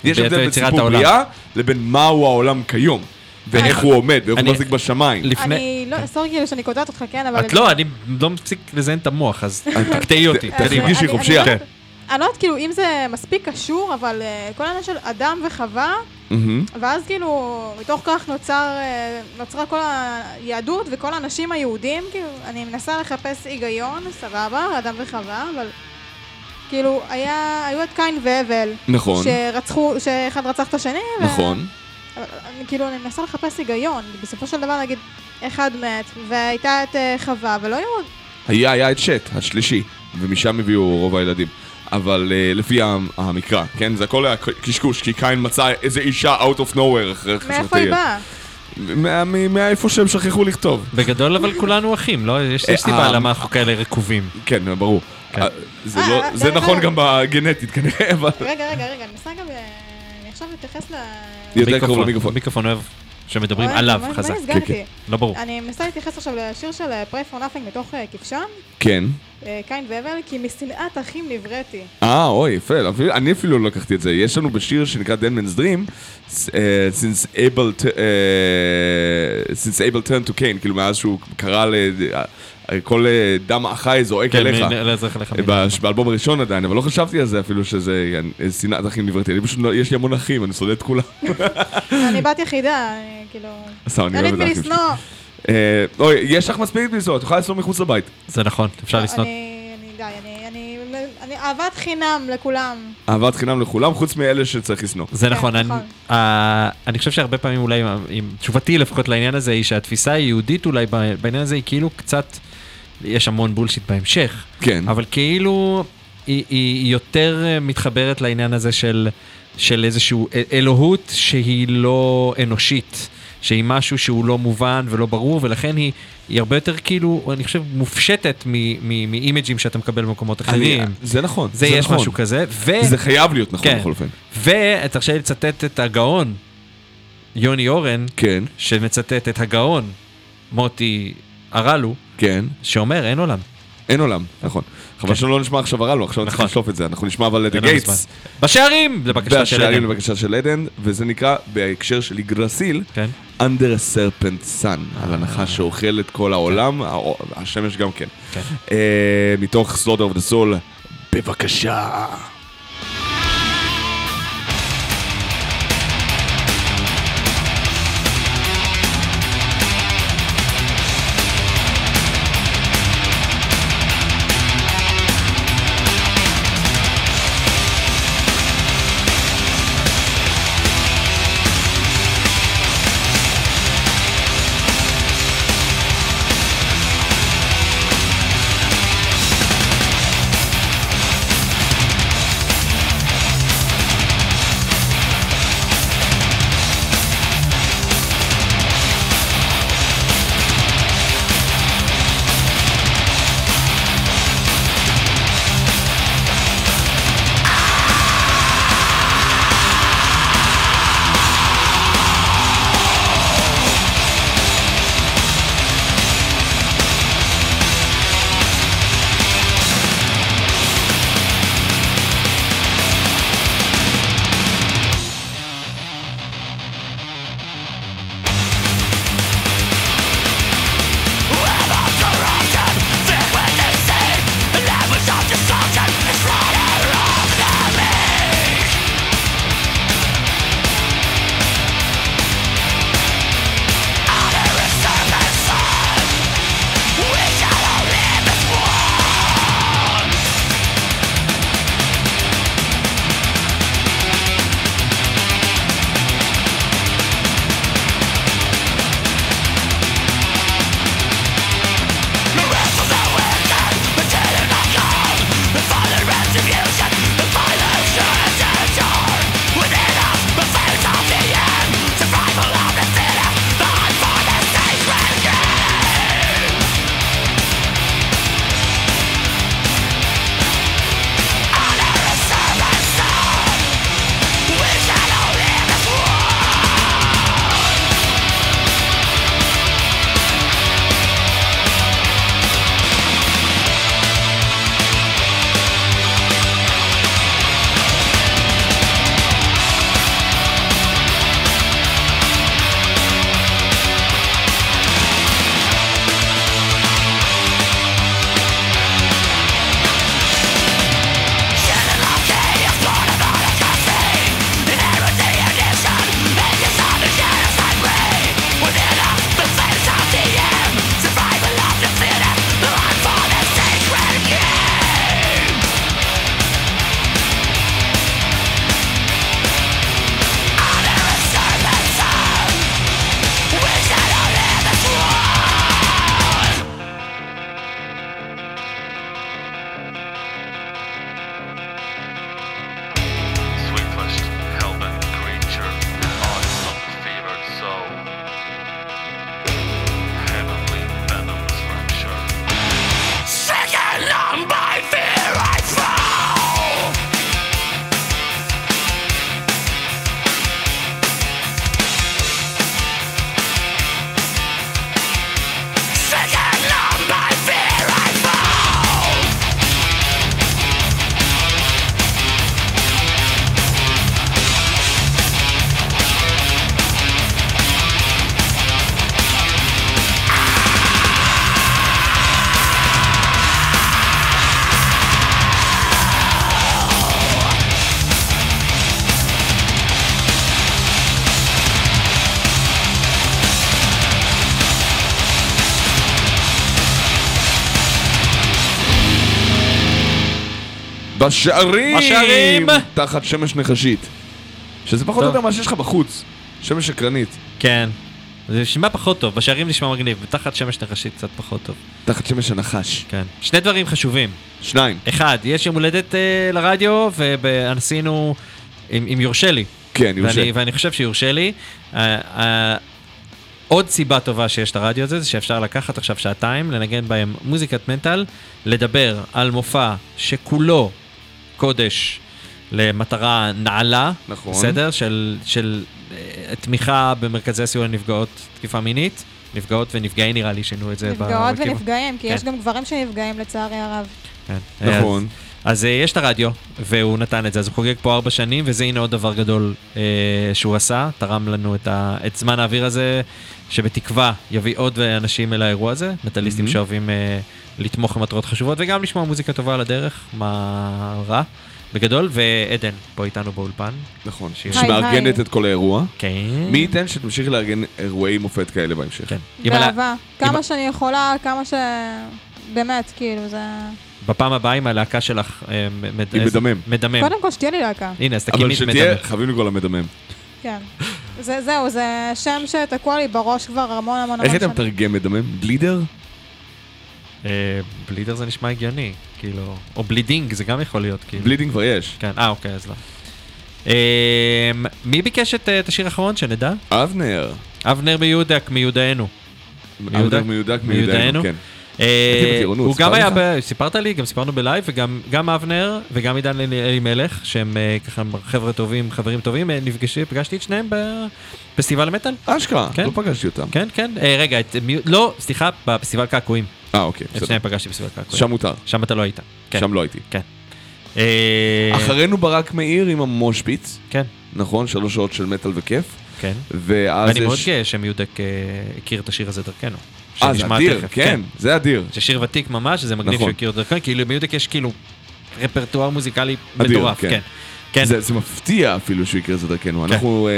יש הבדל בין סיפור העולם. בריאה לבין מהו העולם כיום, ואיך הוא עומד, ואיך הוא מחזיק בשמיים. אני לא, סורי כאילו שאני קוטעת אותך, כן, אבל... את לא, אני לא מפסיק לזיין את המוח, אז תקטעי אותי. ת- קדימה. תרגישי אני- חופשייה. אני לא כן. יודעת- אני לא יודעת כאילו אם זה מספיק קשור, אבל אה, כל העניין של אדם וחווה. ואז כאילו, מתוך כך נוצר, אה, נוצרה כל היהדות וכל האנשים היהודים, כאילו, אני מנסה לחפש היגיון, סבבה, אדם וחווה, אבל כאילו, היה, היו את קין והבל, נכון, שרצחו, שאחד רצח את השני, ו- נכון. אבל אני כאילו, אני מנסה לחפש היגיון, בסופו של דבר נגיד, אחד מת, והייתה את אה, חווה, ולא היו עוד... היה, היה את שט, השלישי, ומשם הביאו רוב הילדים. אבל uh, לפי המקרא, כן? זה הכל היה קשקוש, כי קין מצא איזה אישה out of nowhere אחרי מאיפה חשבתי. היא באה? מאיפה שהם שכחו לכתוב. בגדול אבל כולנו אחים, לא? יש אה, סיבה אה, למה אנחנו כאלה רקובים. כן, ברור. כן. אה, זה לא- אה, אה, נכון. גם בגנטית כנראה, אבל... רגע, רגע, רגע, אני מנסה גם... אני עכשיו אתייחס ל... יותר קרוב למיקרופון. מיקרופון אוהב שמדברים עליו חזק. מה נסגרתי? כן, לא ברור. אני מנסה להתייחס עכשיו לשיר של Pray for Nothing מתוך כבשן, כן. קין והבל, כי משנאת אחים נבראתי. אה, אוי, יפה. אני אפילו לא לקחתי את זה. יש לנו בשיר שנקרא Dead Man's Dream, since Abel t- since Abel turned to Cain, כאילו מאז שהוא קרא ל... כל אה, דם אחי זועק כן, אליך. לא זוכר לך. אה, באלבום הראשון עדיין, אבל לא חשבתי על זה אפילו שזה אה, שנאת אחים נבראתי. אני פשוט, לא- יש לי המון אחים, אני שונא את כולם. אני בת יחידה, כאילו... סתם, אני אין אוהב את האחים שלי. לשנוא. אוי, יש לך מספיק לנסוע, את יכולה לנסוע מחוץ לבית. זה נכון, אפשר לשנוא. אני... די, אני... אהבת חינם לכולם. אהבת חינם לכולם, חוץ מאלה שצריך לשנוא. זה כן, נכון, אני- נכון. אני חושב שהרבה פעמים אולי, תשובתי לפחות לעניין הזה, היא שהתפיסה היהודית אולי בעניין הזה היא כאילו קצת, יש המון בולשיט בהמשך, כן. אבל כאילו היא, היא יותר אה, מתחברת לעניין הזה של, של איזשהו א- אלוהות שהיא לא אנושית, שהיא משהו שהוא לא מובן ולא ברור, ולכן היא, היא הרבה יותר כאילו, אני חושב, מופשטת מאימג'ים שאתה מקבל במקומות אחרים. אני- זה נכון. זה יש נכון. משהו כזה, ו... זה חייב להיות נכון כן. בכל אופן. ותרשה לי לצטט את הגאון, יוני אורן, כן, שמצטט את הגאון, מוטי הרלו, כן. שאומר אין עולם. אין עולם, נכון. חבל שלא נשמע עכשיו הרע לו, עכשיו צריך נכון. לשלוף את זה. אנחנו נשמע אבל את הגייטס. בשערים! לבקשתה של עדן. לבקשה של עדן, וזה נקרא בהקשר של יגרסיל, כן. Under a Serpent Sun, על הנחש שאוכל את כל העולם, הא- השמש גם כן. כן. אה, מתוך Slaughter of the Soul, בבקשה. בשערים! בשערים! תחת שמש נחשית. שזה פחות או. יותר מה שיש לך בחוץ. שמש שקרנית. כן. זה נשמע פחות טוב, בשערים נשמע מגניב, ותחת שמש נחשית קצת פחות טוב. תחת שמש הנחש. כן. שני דברים חשובים. שניים. אחד, יש יום הולדת אה, לרדיו, ועשינו, אם אם יורשה לי, כן, יורשה. ואני, ואני חושב שיורשה לי. אה, אה, עוד סיבה טובה שיש את הרדיו הזה, זה שאפשר לקחת עכשיו שעתיים, לנגן בהם מוזיקת מנטל, לדבר על מופע שכולו קודש למטרה נעלה, נכון. בסדר? של, של אה, תמיכה במרכזי הסיוע לנפגעות תקיפה מינית, נפגעות ונפגעי נראה לי שינו את זה. נפגעות בכיוון. ונפגעים, כי כן. יש גם גברים שנפגעים לצערי הרב. כן. נכון. אז, אז אה, יש את הרדיו, והוא נתן את זה, אז הוא חוגג פה ארבע שנים, וזה הנה עוד דבר גדול אה, שהוא עשה, תרם לנו את, ה, את זמן האוויר הזה, שבתקווה יביא עוד אנשים אל האירוע הזה, מטאליסטים Mhm. שאוהבים אה, לתמוך במטרות חשובות, וגם לשמוע מוזיקה טובה על הדרך, מה רע, בגדול, ועדן פה איתנו באולפן. נכון. שיר. שמארגנת היי. את כל האירוע. כן. מי ייתן שתמשיכי לארגן אירועי מופת כאלה בהמשך. כן. באהבה. כמה שאני יכולה, כמה ש... באמת, כאילו, זה... בפעם הבאה עם הלהקה שלך, אה, עם איזה- מדמם. מדמם. קודם כל שתהיה לי להקה. הנה, אז אבל תקימי את שתהיה, מדמם. חייבים לקרוא לה מדמם. כן. זה, זהו, זה שם שתקוע לי בראש כבר המון המון המון איך היית שנים. מתרגם מדמם? Bleeder? אה, Bleeder זה נשמע הגיוני, כאילו, או Bleeding זה גם יכול להיות, כאילו. Bleeding כבר יש. כן, אה, אוקיי, אז לא. אה, מי ביקש את, אה, את השיר האחרון, שנדע? אבנר. אבנר מיודק, מיודענו. מיודע? אבנר מיודק? מיודענו, כן. אה, הוא גם היה. סיפרת לי, גם סיפרנו בלייב, וגם גם אבנר וגם עידן אלי- אלימלך, שהם אה, ככה חבר'ה טובים, חברים טובים, אה, נפגשתי, פגשתי את שניהם בפסטיבל המטאל. אשכרה, כן. לא פגשתי אותם. כן, כן. רגע, את. לא, סליחה, בפסטיבל קעקועים. אה, אוקיי, את בסדר. שניהם פגשתי בפסטיבל קעקועים. שם מותר. שם אתה לא היית. כן. שם לא הייתי. כן. אחרינו ברק מאיר עם המושפיץ, כן, נכון? שלוש שעות של מטאל וכיף. כן. ואז ואני מאוד. גאה שמיודק הכיר את השיר הזה דרכנו. אה, זה אדיר, תכף, כן, זה אדיר. זה שיר ותיק ממש, זה מגניב נכון. שהוא הכיר את דרכנו, כאילו למיודק יש כאילו רפרטואר מוזיקלי אדיר, מטורף, כן. כן. כן, זה זה מפתיע אפילו שהוא יקרה את זה דרכנו. כן. אנחנו... אה,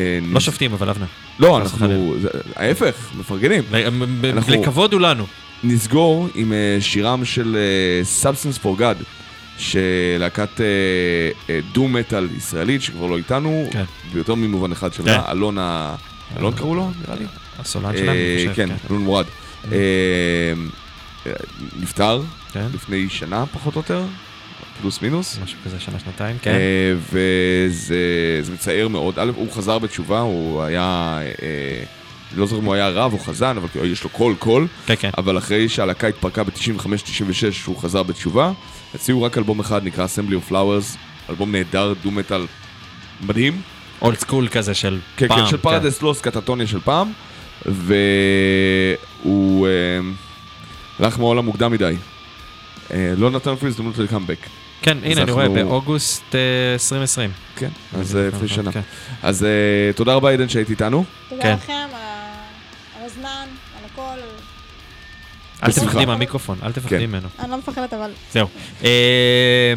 אה, לא נס- שופטים אבל אבנר. לא, וחלילה. אנחנו... זה- ההפך, מפרגנים. ב- אנחנו- לכבוד הוא לנו. נסגור עם אה, שירם של אה, Substance for God, שלהקת דו מטאל ישראלית שכבר לא איתנו, כן. ביותר ממובן אחד כן. שלה, אלון ה... אלון קראו לו? נראה לי. הסולן אה, אני חושב, כן, אלון מורד. אה, נפטר כן. לפני שנה פחות או יותר, פלוס מינוס. משהו כזה, שנה, שנתיים, כן. אה, וזה זה מצער מאוד. א', הוא חזר בתשובה, הוא היה... אה, לא זוכר אם הוא היה רב או חזן, אבל יש לו קול קול. כן, כן. אבל אחרי שהלהקה התפרקה ב-95-96 הוא חזר בתשובה, הוציאו רק אלבום אחד נקרא Assembly of Flowers, אלבום נהדר, doom metal מדהים. old school כזה של כן, פעם. כן, של Paradise Lost, Katatonia של פעם, והוא אה, הלך מהעולם מוקדם מדי. אה, לא נתן אפילו הזדמנות לקאמבק. כן, הנה, אני רואה, באוגוסט אה, 2020. כן, אז לפני שנה. כן. אז אה, תודה רבה עדן שהיית איתנו. תודה כן. לכם על הזמן, על הכל. אל. תפחדי מהמיקרופון, אל תפחדי כן. ממנו. אני לא מפחדת, אבל... זהו. אה,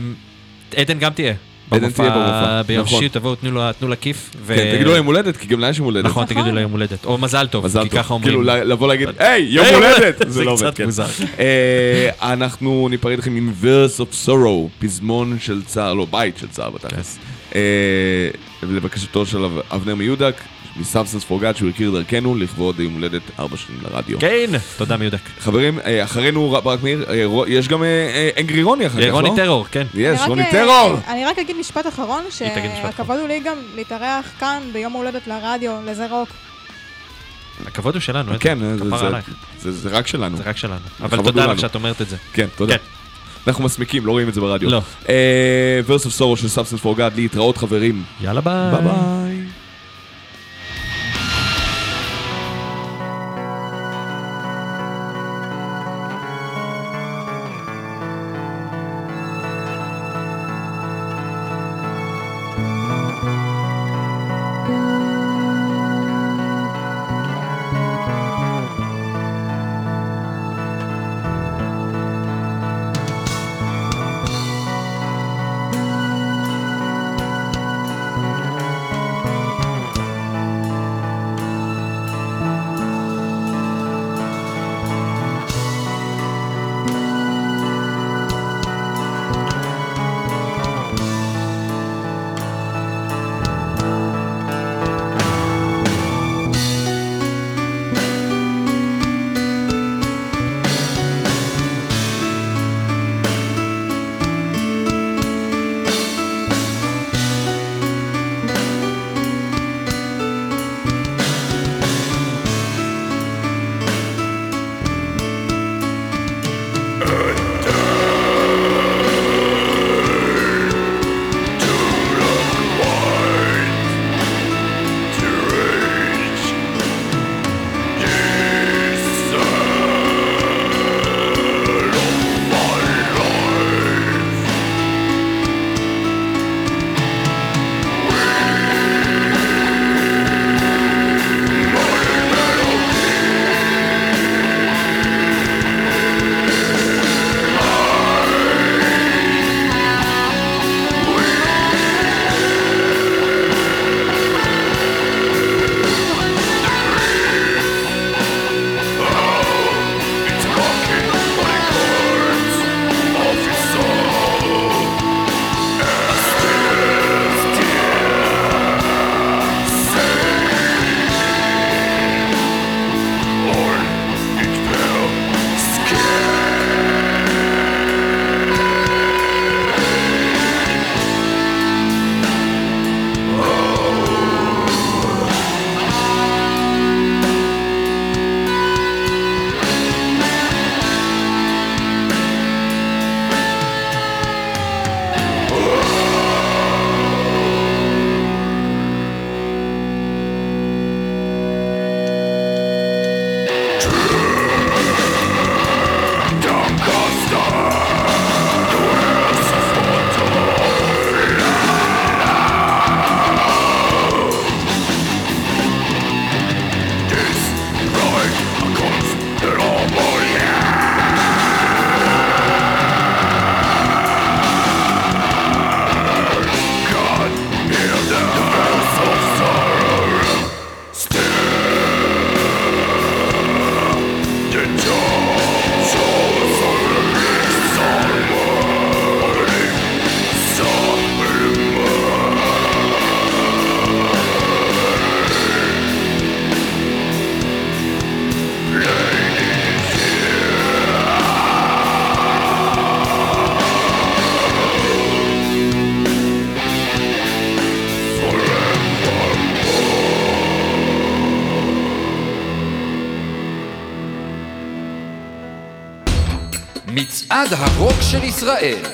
עדן גם תהיה. עדן תהיה במופע, ביום נכון. שישי, תבואו, תנו לה- כיף. כן, תגידו לה יום הולדת, כי גם לה יש יום הולדת. נכון. תגידו לה יום הולדת. או מזל טוב, כי. ככה אומרים. כאילו לבוא להגיד, היי, יום הולדת! זה לא עובד, קצת כן. מוזר. אה, אנחנו ניפרד לכם עם verse of sorrow, פזמון של צער, לא, בית של צער בתכלס. כן. אה, ולבקשתו של אב- אבנר מיודק, מסאבסנס פורגד, שהוא הכיר דרכנו לכבוד יום הולדת ארבע שנים לרדיו. כן, תודה מיודק. חברים, אה, אחרינו ברק מאיר, אה, יש גם אנגרי רוני אחר כך, לא? רוני טרור, כן. יש, רוני אה, טרור! אני רק אגיד משפט אחרון, שהכבוד הוא לי גם להתארח כאן ביום ההולדת לרדיו, לזה רוק. הכבוד הוא שלנו. כן, זה- רק שלנו. זה רק שלנו. אבל תודה לך. שאת אומרת את זה. כן, תודה. כן. אנחנו מסמיקים, לא רואים את זה ברדיו. לא. Verse of Sorrow של Substance for God, להתראות חברים. יאללה ביי. ביי ביי. ישראל